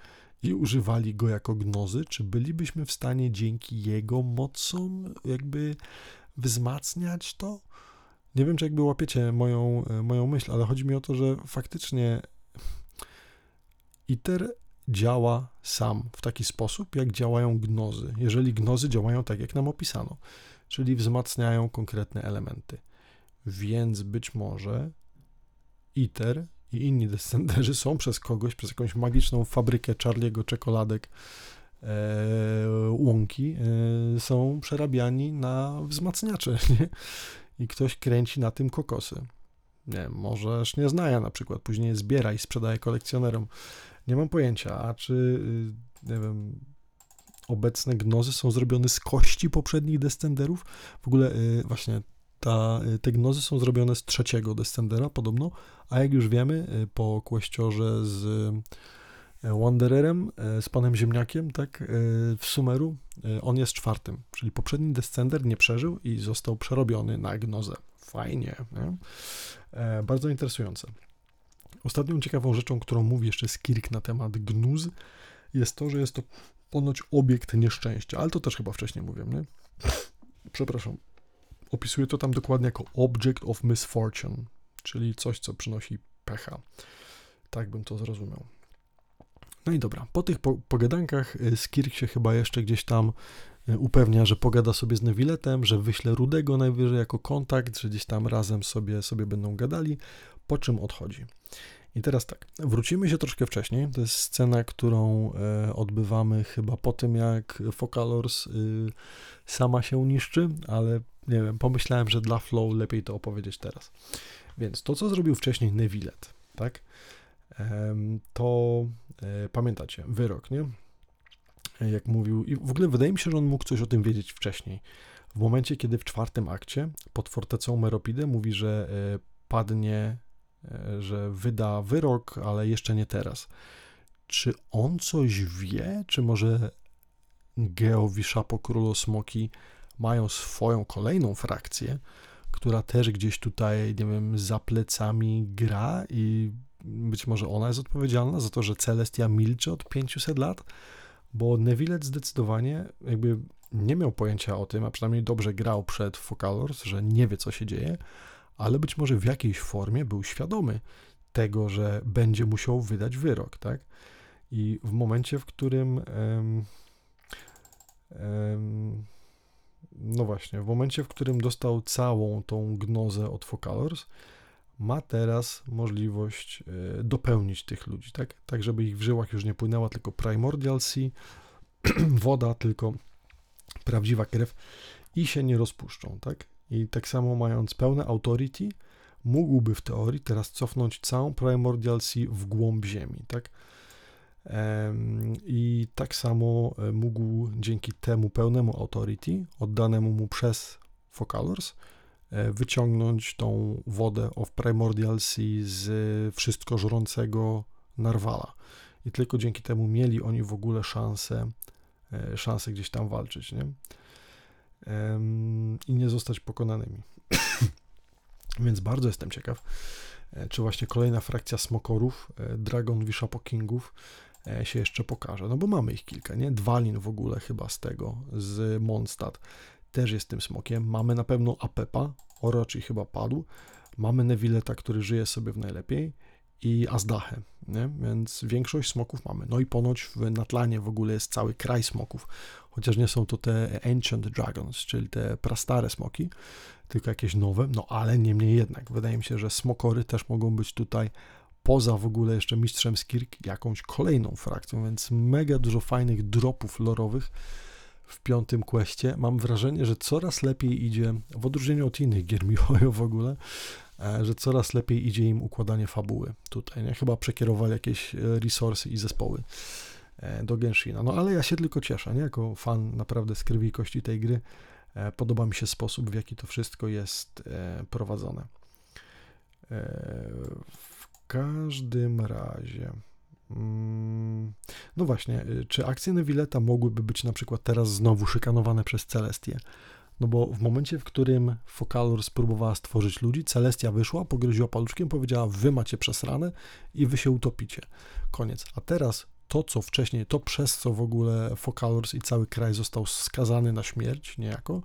i używali go jako gnozy, czy bylibyśmy w stanie dzięki jego mocom jakby wzmacniać to? Nie wiem, czy jakby łapiecie moją, moją myśl, ale chodzi mi o to, że faktycznie ITER działa sam w taki sposób, jak działają gnozy, jeżeli gnozy działają tak, jak nam opisano, czyli wzmacniają konkretne elementy. Więc być może ITER i inni descenderzy są przez kogoś, przez jakąś magiczną fabrykę Charlie'ego czekoladek e, łąki, e, są przerabiani na wzmacniacze, (laughs) nie? I ktoś kręci na tym kokosy. Nie, możesz nie znaja na przykład, później zbiera i sprzedaje kolekcjonerom. Nie mam pojęcia, a czy, y, nie wiem, obecne gnozy są zrobione z kości poprzednich descenderów? W ogóle y, właśnie ta, y, te gnozy są zrobione z trzeciego descendera podobno, a jak już wiemy po kłeściorze z Wandererem, z panem Ziemniakiem, tak, w Sumeru, on jest czwartym, czyli poprzedni descender nie przeżył i został przerobiony na gnozę. Fajnie, nie? E, bardzo interesujące. Ostatnią ciekawą rzeczą, którą mówi jeszcze Skirk na temat gnuz, jest to, że jest to ponoć obiekt nieszczęścia, ale to też chyba wcześniej mówiłem, nie? Przepraszam. Opisuje to tam dokładnie jako object of misfortune, czyli coś, co przynosi pecha. Tak bym to zrozumiał. No i dobra, po tych po pogadankach y, Skirk się chyba jeszcze gdzieś tam y, upewnia, że pogada sobie z Newiletem, że wyśle Rudego najwyżej jako kontakt, że gdzieś tam razem sobie, sobie będą gadali, po czym odchodzi. I teraz tak, wrócimy się troszkę wcześniej. To jest scena, którą e, odbywamy chyba po tym, jak Focalors y, sama się niszczy, ale nie wiem, pomyślałem, że dla flow lepiej to opowiedzieć teraz. Więc to, co zrobił wcześniej Nevillet, tak, to e, pamiętacie, wyrok, nie? Jak mówił, i w ogóle wydaje mi się, że on mógł coś o tym wiedzieć wcześniej. W momencie, kiedy w czwartym akcie pod fortecą Meropidę mówi, że e, padnie że wyda wyrok, ale jeszcze nie teraz. Czy on coś wie? Czy może Geo, Wiszapo, Królo Smoki mają swoją kolejną frakcję, która też gdzieś tutaj, nie wiem, za plecami gra i być może ona jest odpowiedzialna za to, że Celestia milczy od 500 lat? Bo Neville zdecydowanie jakby nie miał pojęcia o tym, a przynajmniej dobrze grał przed Focalors, że nie wie, co się dzieje, ale być może w jakiejś formie był świadomy tego, że będzie musiał wydać wyrok, tak? I w momencie, w którym um, um, no właśnie, w momencie, w którym dostał całą tą gnozę od Focalors, ma teraz możliwość y, dopełnić tych ludzi, tak? Tak, żeby ich w żyłach już nie płynęła tylko Primordial Sea, (clears throat) woda, tylko prawdziwa krew i się nie rozpuszczą, tak? I tak samo mając pełne authority, mógłby w teorii teraz cofnąć całą Primordial Sea w głąb Ziemi, tak? I tak samo e, mógł dzięki temu pełnemu authority, oddanemu mu przez Focalors, e, wyciągnąć tą wodę of Primordial Sea z wszystko żrącego Narwala. I tylko dzięki temu mieli oni w ogóle szansę e, szansę gdzieś tam walczyć, nie? I nie zostać pokonanymi. (coughs) Więc bardzo jestem ciekaw, e, czy właśnie kolejna frakcja smokorów, Dragon Wishapokingów się jeszcze pokaże. No bo mamy ich kilka, nie? Dwalin w ogóle chyba z tego, z Mondstadt też jest tym smokiem. Mamy na pewno Apepa, Orochi chyba padł. Mamy Nevilleta, który żyje sobie w najlepiej i Azdachę, nie? więc większość smoków mamy. No i ponoć w Natlanie w ogóle jest cały kraj smoków, chociaż nie są to te Ancient Dragons, czyli te prastare smoki, tylko jakieś nowe, no ale niemniej jednak, wydaje mi się, że smokory też mogą być tutaj poza w ogóle jeszcze Mistrzem Skirk jakąś kolejną frakcją, więc mega dużo fajnych dropów lorowych w piątym questie. Mam wrażenie, że coraz lepiej idzie, w odróżnieniu od innych gier Mihoyo w ogóle, e, że coraz lepiej idzie im układanie fabuły tutaj, nie? Chyba przekierowali jakieś e, resursy i zespoły do Genshina. No ale ja się tylko cieszę, nie? Jako fan naprawdę z krwi i kości tej gry podoba mi się sposób, w jaki to wszystko jest prowadzone. W każdym razie... Mm, no właśnie, czy akcje Nevilleta mogłyby być na przykład teraz znowu szykanowane przez Celestię? No bo w momencie, w którym Focalor spróbowała stworzyć ludzi, Celestia wyszła, pogroziła paluszkiem, powiedziała, wy macie przesrane i wy się utopicie. Koniec. A teraz to, co wcześniej, to przez co w ogóle Focalors i cały kraj został skazany na śmierć niejako,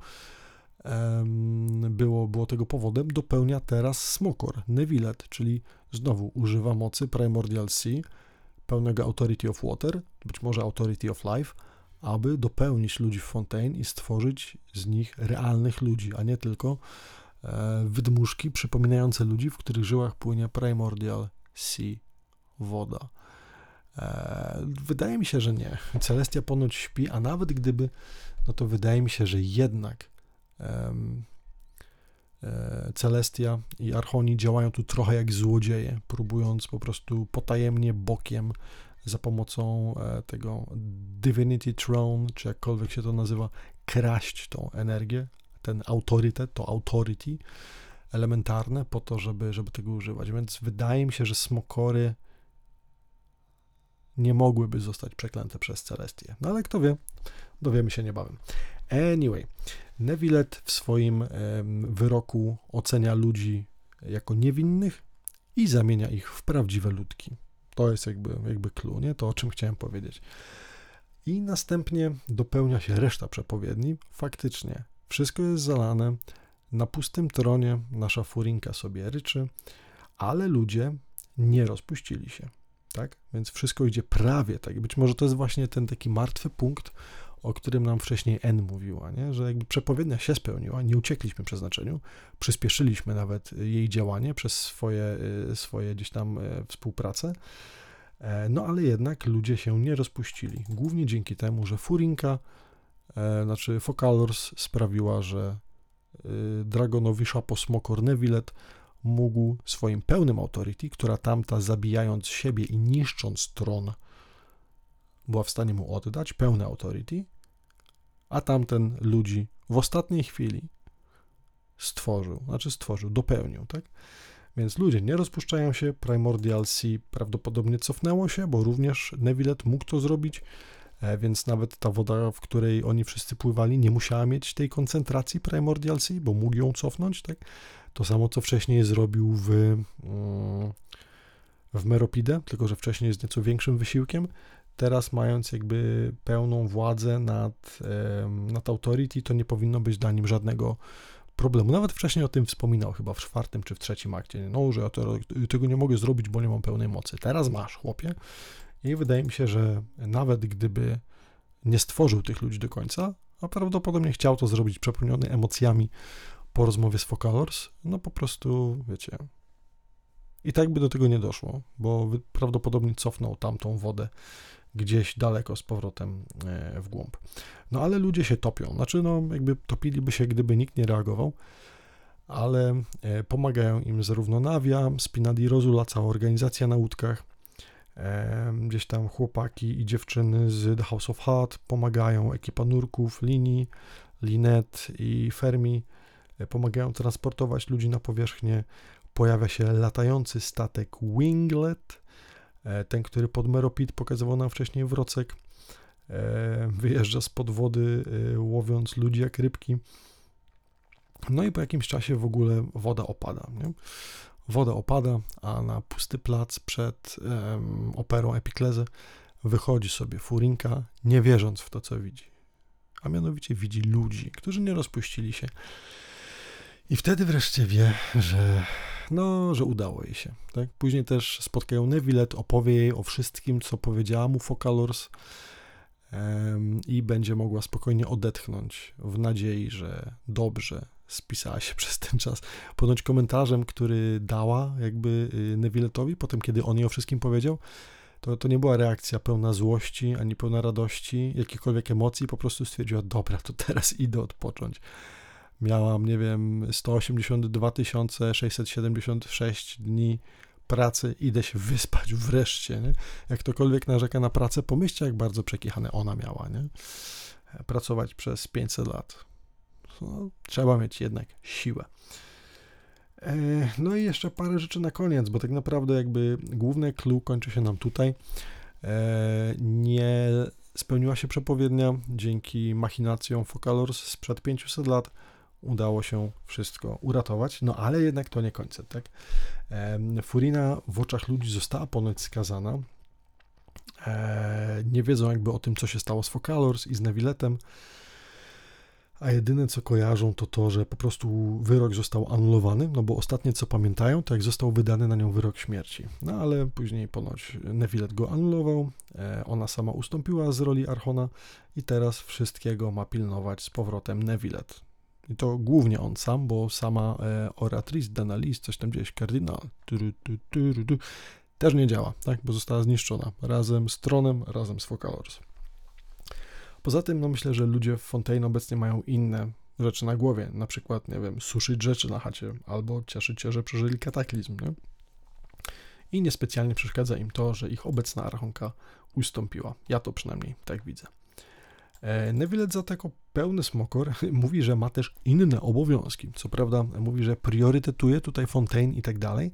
było, było tego powodem, dopełnia teraz Smokor, Nevillet, czyli znowu używa mocy Primordial Sea, pełnego Authority of Water, być może Authority of Life, aby dopełnić ludzi w Fontaine i stworzyć z nich realnych ludzi, a nie tylko e, wydmuszki przypominające ludzi, w których żyłach płynie Primordial Sea, woda. E, wydaje mi się, że nie. Celestia ponoć śpi, a nawet gdyby, no to wydaje mi się, że jednak E, Celestia i Archoni działają tu trochę jak złodzieje, próbując po prostu potajemnie, bokiem, za pomocą e, tego Divinity Throne, czy jakkolwiek się to nazywa, kraść tą energię, ten autorytet, to authority elementarne po to, żeby, żeby tego używać. Więc wydaje mi się, że smokory nie mogłyby zostać przeklęte przez Celestię. No ale kto wie, dowiemy się niebawem. Anyway, Nevillet w swoim wyroku ocenia ludzi jako niewinnych i zamienia ich w prawdziwe ludki. To jest jakby, jakby clue, nie? To, o czym chciałem powiedzieć. I następnie dopełnia się reszta przepowiedni. Faktycznie, wszystko jest zalane. Na pustym tronie nasza furinka sobie ryczy, ale ludzie nie rozpuścili się. Tak? Więc wszystko idzie prawie tak. Być może to jest właśnie ten taki martwy punkt, o którym nam wcześniej N mówiła, nie? że jakby przepowiednia się spełniła, nie uciekliśmy przeznaczeniu, przyspieszyliśmy nawet jej działanie przez swoje, y, swoje gdzieś tam y, współpracę, e, no ale jednak ludzie się nie rozpuścili, głównie dzięki temu, że Furinka, e, znaczy Focalors sprawiła, że y, Dragonowi Smokor Nevillet mógł swoim pełnym authority, która tamta zabijając siebie i niszcząc tron była w stanie mu oddać, pełne authority, a tamten ludzi w ostatniej chwili stworzył, znaczy stworzył, dopełnił, tak? Więc ludzie nie rozpuszczają się, Primordial Sea prawdopodobnie cofnęło się, bo również Nevillet mógł to zrobić, e, więc nawet ta woda, w której oni wszyscy pływali, nie musiała mieć tej koncentracji Primordial Sea, bo mógł ją cofnąć, tak? To samo, co wcześniej zrobił w, mm, w Meropide, tylko że wcześniej z nieco większym wysiłkiem, teraz mając jakby pełną władzę nad, nad Authority, to nie powinno być dla nim żadnego problemu. Nawet wcześniej o tym wspominał, chyba w czwartym czy w trzecim akcie. No, że ja tego nie mogę zrobić, bo nie mam pełnej mocy. Teraz masz, chłopie. I wydaje mi się, że nawet gdyby nie stworzył tych ludzi do końca, a prawdopodobnie chciał to zrobić przepełniony emocjami po rozmowie z Focalors, no po prostu, wiecie, i tak by do tego nie doszło, bo prawdopodobnie cofnął tamtą wodę gdzieś daleko z powrotem e, w głąb. No ale ludzie się topią, znaczy no jakby topiliby się, gdyby nikt nie reagował, ale e, pomagają im zarówno Nawia, Spinadi Rozula, cała organizacja na łódkach, e, gdzieś tam chłopaki i dziewczyny z The House of Hut pomagają, ekipa nurków, linii, Linet i Fermi pomagają transportować ludzi na powierzchnię, pojawia się latający statek Winglet, E, ten, który pod Meropid pokazywał nam wcześniej Wrocek. e, wyjeżdża spod wody, e, łowiąc ludzi jak rybki. No i po jakimś czasie w ogóle woda opada. Nie? Woda opada, a na pusty plac przed um, operą Epiklezy wychodzi sobie Furinka, nie wierząc w to, co widzi. A mianowicie widzi ludzi, którzy nie rozpuścili się. I wtedy wreszcie wie, że no, że udało jej się. Tak? Później też spotkają Nevillet, opowie jej o wszystkim, co powiedziała mu Focalors um, i będzie mogła spokojnie odetchnąć w nadziei, że dobrze spisała się (laughs) przez ten czas. Ponoć komentarzem, który dała jakby y, Nevilletowi, potem kiedy on jej o wszystkim powiedział, to, to nie była reakcja pełna złości, ani pełna radości, jakichkolwiek emocji, po prostu stwierdziła, dobra, to teraz idę odpocząć. Miałam, nie wiem, 182 676 dni pracy, idę się wyspać wreszcie, nie? Jak ktokolwiek narzeka na pracę, pomyślcie, jak bardzo przekichane ona miała, nie? Pracować przez 500 lat. No, trzeba mieć jednak siłę. E, no i jeszcze parę rzeczy na koniec, bo tak naprawdę jakby główne clue kończy się nam tutaj. E, nie spełniła się przepowiednia dzięki machinacjom Focalors sprzed 500 lat. Udało się wszystko uratować, no ale jednak to nie końce, tak? E, Furina w oczach ludzi została ponoć skazana. Nie wiedzą jakby o tym, co się stało z Focalors i z Nevilletem a jedyne co kojarzą to to, że po prostu wyrok został anulowany, no bo ostatnie co pamiętają, to jak został wydany na nią wyrok śmierci. No ale później ponoć Nevillet go anulował, e, ona sama ustąpiła z roli Archona i teraz wszystkiego ma pilnować z powrotem Nevillet. I to głównie on sam, bo sama e, Oratrice Denalis, coś tam gdzieś, kardynał, też nie działa, tak, bo została zniszczona razem z tronem, razem z Focalors. Poza tym, no myślę, że ludzie w Fontaine obecnie mają inne rzeczy na głowie, na przykład, nie wiem, suszyć rzeczy na chacie, albo cieszyć się, że przeżyli kataklizm, nie? I niespecjalnie przeszkadza im to, że ich obecna archonka ustąpiła. Ja to przynajmniej tak widzę. E, Neville za tako pełny smokor (laughs) mówi, że ma też inne obowiązki. Co prawda mówi, że priorytetuje tutaj Fontaine i tak dalej,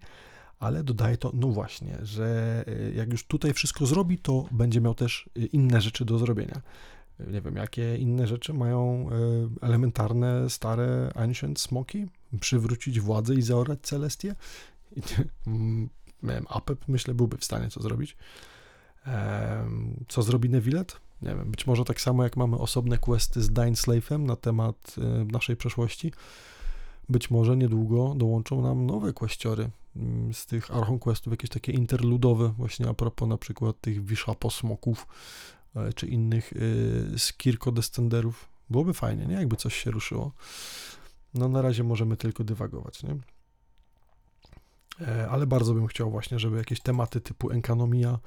ale dodaje to, no właśnie, że e, jak już tutaj wszystko zrobi, to będzie miał też e, inne rzeczy do zrobienia nie wiem, jakie inne rzeczy mają elementarne, stare Ancient Smoki? Przywrócić władzę i zaorać Celestię? Mm, Apep myślę byłby w stanie to zrobić. Co zrobi Nevillet? Nie wiem, być może tak samo jak mamy osobne questy z Slave'em na temat e, naszej przeszłości, być może niedługo dołączą nam nowe questory mm, z tych Archon Questów, jakieś takie interludowe, właśnie a propos na przykład tych Wishapo smoków, E, czy innych Skirko Descenderów. Byłoby fajnie, nie? Jakby coś się ruszyło. No na razie możemy tylko dywagować, nie? E, ale bardzo bym chciał właśnie, żeby jakieś tematy typu Enkanomia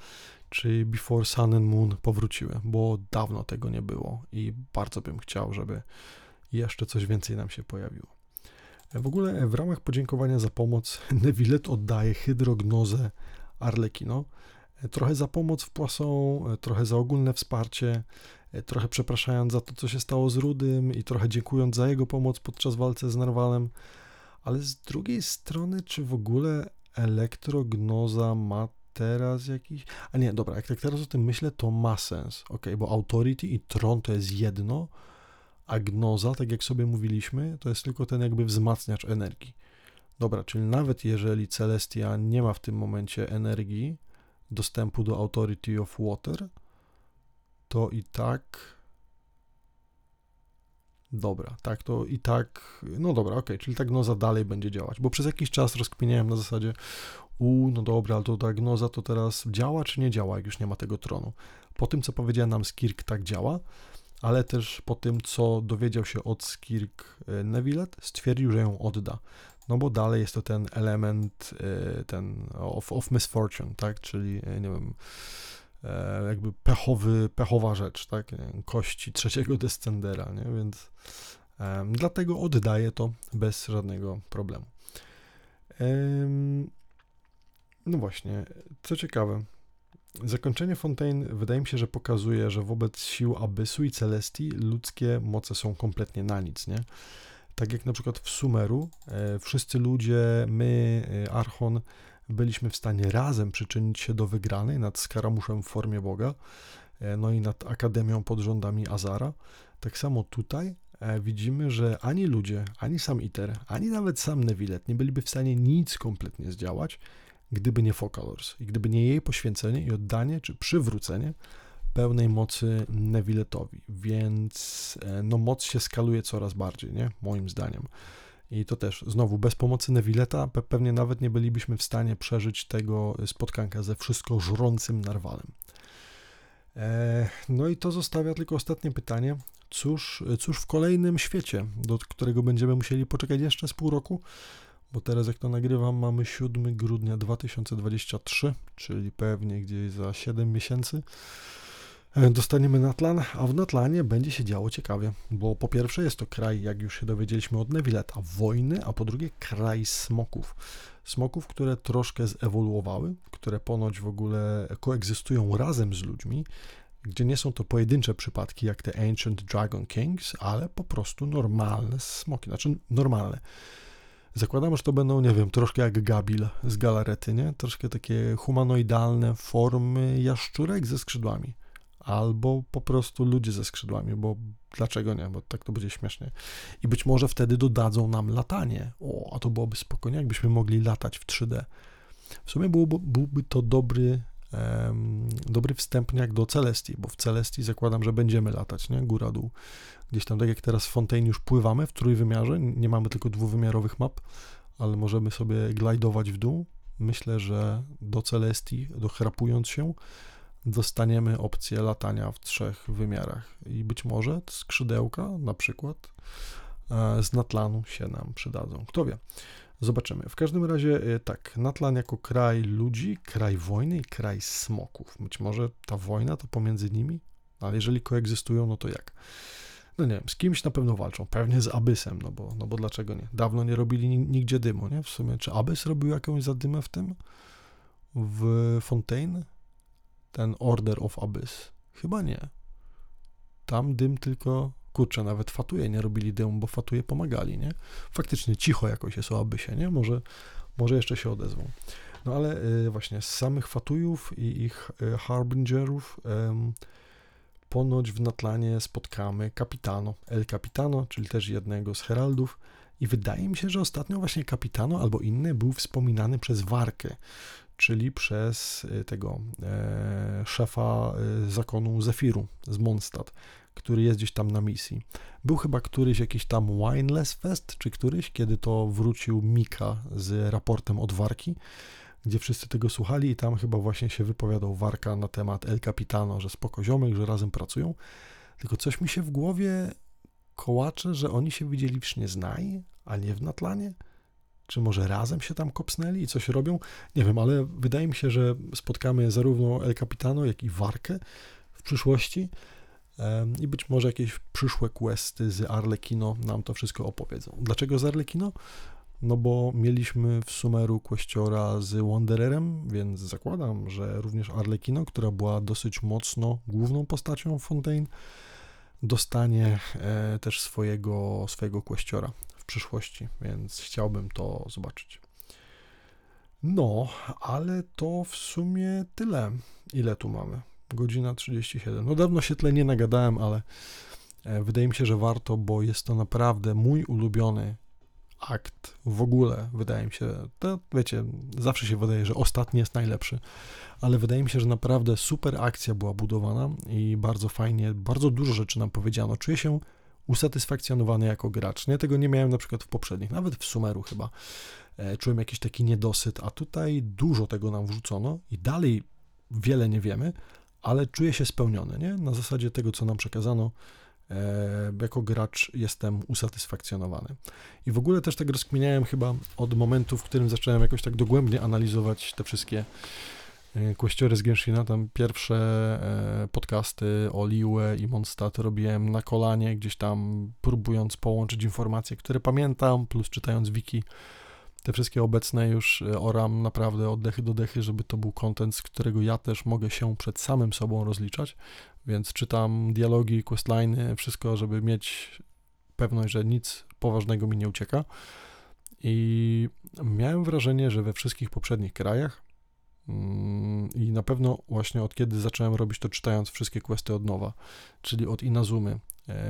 czy Before Sun and Moon powróciły, bo dawno tego nie było i bardzo bym chciał, żeby jeszcze coś więcej nam się pojawiło. W ogóle w ramach podziękowania za pomoc (laughs) Nevillet oddaje hydrognozę Arlekino, trochę za pomoc w Poisson, trochę za ogólne wsparcie, trochę przepraszając za to, co się stało z Rudym i trochę dziękując za jego pomoc podczas walce z Narwalem, ale z drugiej strony, czy w ogóle elektrognoza ma teraz jakiś... A nie, dobra, jak tak teraz o tym myślę, to ma sens, ok, bo Authority i Tron to jest jedno, a Gnoza, tak jak sobie mówiliśmy, to jest tylko ten jakby wzmacniacz energii. Dobra, czyli nawet jeżeli Celestia nie ma w tym momencie energii, dostępu do Authority of Water, to i tak. Dobra, tak to i tak. No dobra, ok, czyli ta gnoza dalej będzie działać, bo przez jakiś czas rozkminiałem na zasadzie, u, no dobra, ale to ta gnoza to teraz działa czy nie działa, jak już nie ma tego tronu. Po tym, co powiedział nam Skirk, tak działa, ale też po tym, co dowiedział się od Skirk e, Nevillet, stwierdził, że ją odda no bo dalej jest to ten element e, ten of, of misfortune, tak, czyli e, nie wiem, jakby pechowy, pechowa rzecz, tak, kości trzeciego descendera, nie, więc um, dlatego oddaję to bez żadnego problemu. Um, no właśnie, co ciekawe, zakończenie Fontaine wydaje mi się, że pokazuje, że wobec sił Abyssu i Celestii ludzkie moce są kompletnie na nic, nie? Tak jak na przykład w Sumeru, e, wszyscy ludzie, my, e, Archon, byliśmy w stanie razem przyczynić się do wygranej nad Skaramuszem w formie Boga. e, no i nad Akademią pod rządami Azara. Tak samo tutaj e, widzimy, że ani ludzie, ani sam Iter, ani nawet sam Nevillet nie byliby w stanie nic kompletnie zdziałać, gdyby nie Focalors i gdyby nie jej poświęcenie i oddanie, czy przywrócenie pełnej mocy Nevilletowi, więc e, no moc się skaluje coraz bardziej, nie? Moim zdaniem. I to też, znowu, bez pomocy Nevilleta pewnie nawet nie bylibyśmy w stanie przeżyć tego spotkanka ze wszystko żrącym narwalem. E, no i to zostawia tylko ostatnie pytanie. Cóż, cóż w kolejnym świecie, do którego będziemy musieli poczekać jeszcze z pół roku? Bo teraz, jak to nagrywam, mamy 7 grudnia 2023, czyli pewnie gdzieś za 7 miesięcy. E, dostaniemy Natlan, a w Natlanie będzie się działo ciekawie, bo po pierwsze jest to kraj, jak już się dowiedzieliśmy od Nevilleta, wojny, a po drugie kraj smoków. Smoków, które troszkę zewoluowały, które ponoć w ogóle koegzystują razem z ludźmi, gdzie nie są to pojedyncze przypadki jak te Ancient Dragon Kings, ale po prostu normalne smoki, znaczy normalne. Zakładam, że to będą, nie wiem, troszkę jak Gabil z galarety, nie? Troszkę takie humanoidalne formy jaszczurek ze skrzydłami albo po prostu ludzie ze skrzydłami, bo dlaczego nie, bo tak to będzie śmiesznie. I być może wtedy dodadzą nam latanie. O, a to byłoby spokojnie, jakbyśmy mogli latać w 3D. W sumie byłoby, byłby to dobry, um, dobry wstępniak do Celestii, bo w Celestii zakładam, że będziemy latać, nie? Góra-dół. Gdzieś tam, tak jak teraz w Fontaine już pływamy w trójwymiarze, nie mamy tylko dwuwymiarowych map, ale możemy sobie glajdować w dół. Myślę, że do Celestii, dochrapując się, dostaniemy opcję latania w trzech wymiarach i być może skrzydełka na przykład e, z Natlanu się nam przydadzą. Kto wie? Zobaczymy. W każdym razie e, tak, Natlan jako kraj ludzi, kraj wojny i kraj smoków. Być może ta wojna to pomiędzy nimi, ale jeżeli koegzystują, no to jak? No nie wiem, z kimś na pewno walczą, pewnie z Abysem, no bo, no bo dlaczego nie? Dawno nie robili nigdzie dymu, nie? W sumie, czy Abys robił jakąś zadymę w tym? W Fontaine? Ten Order of Abyss? Chyba nie. Tam dym tylko, kurczę, nawet fatuje nie robili dymu, bo fatuje pomagali, nie? Faktycznie cicho jakoś jest o Abyssie, nie? Może, może jeszcze się odezwą. No ale y, właśnie z samych fatujów i ich y, harbingerów ponoć w Natlanie spotkamy Capitano, El Capitano, czyli też jednego z heraldów, i wydaje mi się, że ostatnio właśnie Capitano albo inny był wspominany przez Warkę, czyli przez y, tego e, szefa y, zakonu Zefiru z Mondstadt, który jest gdzieś tam na misji. Był chyba któryś jakiś tam Wineless Fest, czy któryś, kiedy to wrócił Mika z raportem od Warki, gdzie wszyscy tego słuchali i tam chyba właśnie się wypowiadał Warka na temat El Capitano, że spoko ziomek, że razem pracują. Tylko coś mi się w głowie kołacze, że oni się widzieli w Sznieznaj, a nie w Natlanie. Czy może razem się tam kopsnęli i coś robią? Nie wiem, ale wydaje mi się, że spotkamy zarówno El Capitano, jak i Warkę w przyszłości i być może jakieś przyszłe questy z Arlekino nam to wszystko opowiedzą. Dlaczego z Arlekino? No bo mieliśmy w Sumeru Questora z Wandererem, więc zakładam, że również Arlekino, która była dosyć mocno główną postacią Fontaine, dostanie e, też swojego, swojego Questora w przyszłości, więc chciałbym to zobaczyć. No, ale to w sumie tyle. Ile tu mamy? Godzina 37. No dawno się tyle nie nagadałem, ale e, wydaje mi się, że warto, bo jest to naprawdę mój ulubiony akt w ogóle, wydaje mi się, to wiecie, zawsze się wydaje, że ostatni jest najlepszy, ale wydaje mi się, że naprawdę super akcja była budowana i bardzo fajnie, bardzo dużo rzeczy nam powiedziano. Czuję się usatysfakcjonowany jako gracz. Nie, tego nie miałem na przykład w poprzednich, nawet w Sumeru chyba. E, czułem jakiś taki niedosyt, a tutaj dużo tego nam wrzucono i dalej wiele nie wiemy, ale czuję się spełniony, nie? Na zasadzie tego, co nam przekazano, jako gracz jestem usatysfakcjonowany. I w ogóle też tak rozkminiałem chyba od momentu, w którym zacząłem jakoś tak dogłębnie analizować te wszystkie Kościory z Genshina, tam pierwsze e, podcasty o Liue i Mondstadt robiłem na kolanie, gdzieś tam próbując połączyć informacje, które pamiętam, plus czytając wiki. Te wszystkie obecne już e, oram naprawdę od dechy do dechy, żeby to był kontent, z którego ja też mogę się przed samym sobą rozliczać, więc czytam dialogi, questliny, wszystko, żeby mieć pewność, że nic poważnego mi nie ucieka. I miałem wrażenie, że we wszystkich poprzednich krajach Mm, I na pewno właśnie od kiedy zacząłem robić to czytając wszystkie questy od nowa, czyli od Inazumy,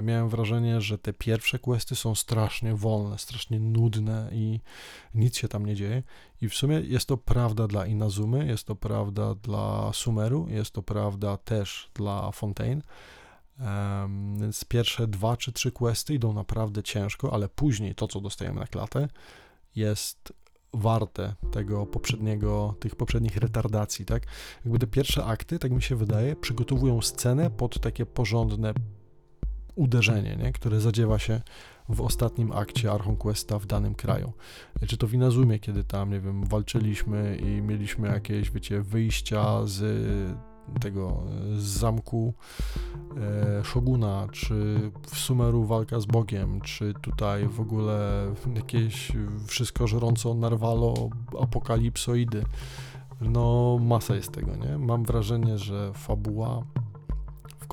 miałem wrażenie, że te pierwsze questy są strasznie wolne, strasznie nudne i nic się tam nie dzieje. I w sumie jest to prawda dla Inazumy, jest to prawda dla Sumeru, jest to prawda też dla Fontaine. Um, więc pierwsze dwa czy trzy questy idą naprawdę ciężko, ale później to, co dostajemy na klatę, jest warte tego poprzedniego, tych poprzednich retardacji, tak? Jakby te pierwsze akty, tak mi się wydaje, przygotowują scenę pod takie porządne uderzenie, nie? które zadziewa się w ostatnim akcie Archon Questa w danym kraju. Czy to w Inazumie, kiedy tam, nie wiem, walczyliśmy i mieliśmy jakieś, wiecie, wyjścia z tego z zamku e, Shoguna, czy w Sumeru walka z Bogiem, czy tutaj w ogóle jakieś wszystko żerąco narwalo apokalipsoidy. No masa jest tego, nie? Mam wrażenie, że fabuła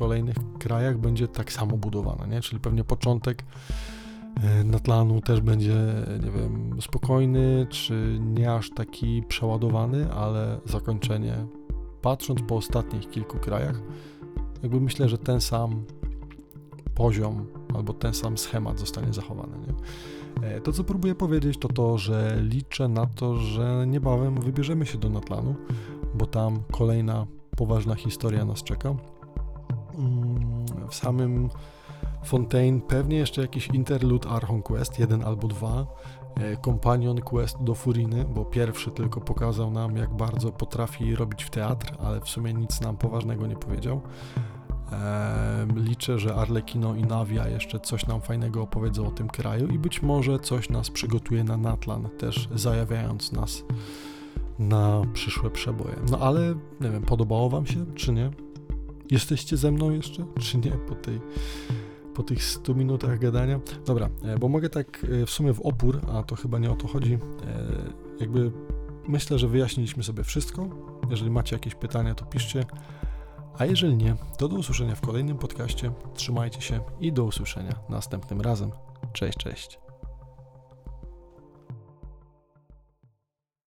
kolejnych krajach będzie tak samo budowana, nie? Czyli pewnie początek e, Natlanu też będzie, nie wiem, spokojny, czy nie aż taki przeładowany, ale zakończenie patrząc po ostatnich kilku krajach, jakby myślę, że ten sam poziom albo ten sam schemat zostanie zachowany. Nie? E, to, co próbuję powiedzieć, to to, że liczę na to, że niebawem wybierzemy się do Natlanu, bo tam kolejna poważna historia nas czeka. Mm, w samym Fontaine pewnie jeszcze jakiś interlude Archon Quest, jeden albo dwa, E, Companion Quest do Furiny, bo pierwszy tylko pokazał nam, jak bardzo potrafi robić w teatr, ale w sumie nic nam poważnego nie powiedział. Liczę, że Arlekino i Navia jeszcze coś nam fajnego opowiedzą o tym kraju i być może coś nas przygotuje na Natlan, też zajawiając nas na przyszłe przeboje. No ale nie wiem, podobało Wam się, czy nie? Jesteście ze mną jeszcze, czy nie po tej po tych 100 minutach gadania. Dobra, e, bo mogę tak e, w sumie w opór, a to chyba nie o to chodzi. E, jakby myślę, że wyjaśniliśmy sobie wszystko. Jeżeli macie jakieś pytania, to piszcie. A jeżeli nie, to do usłyszenia w kolejnym podcaście. Trzymajcie się i do usłyszenia następnym razem. Cześć, cześć.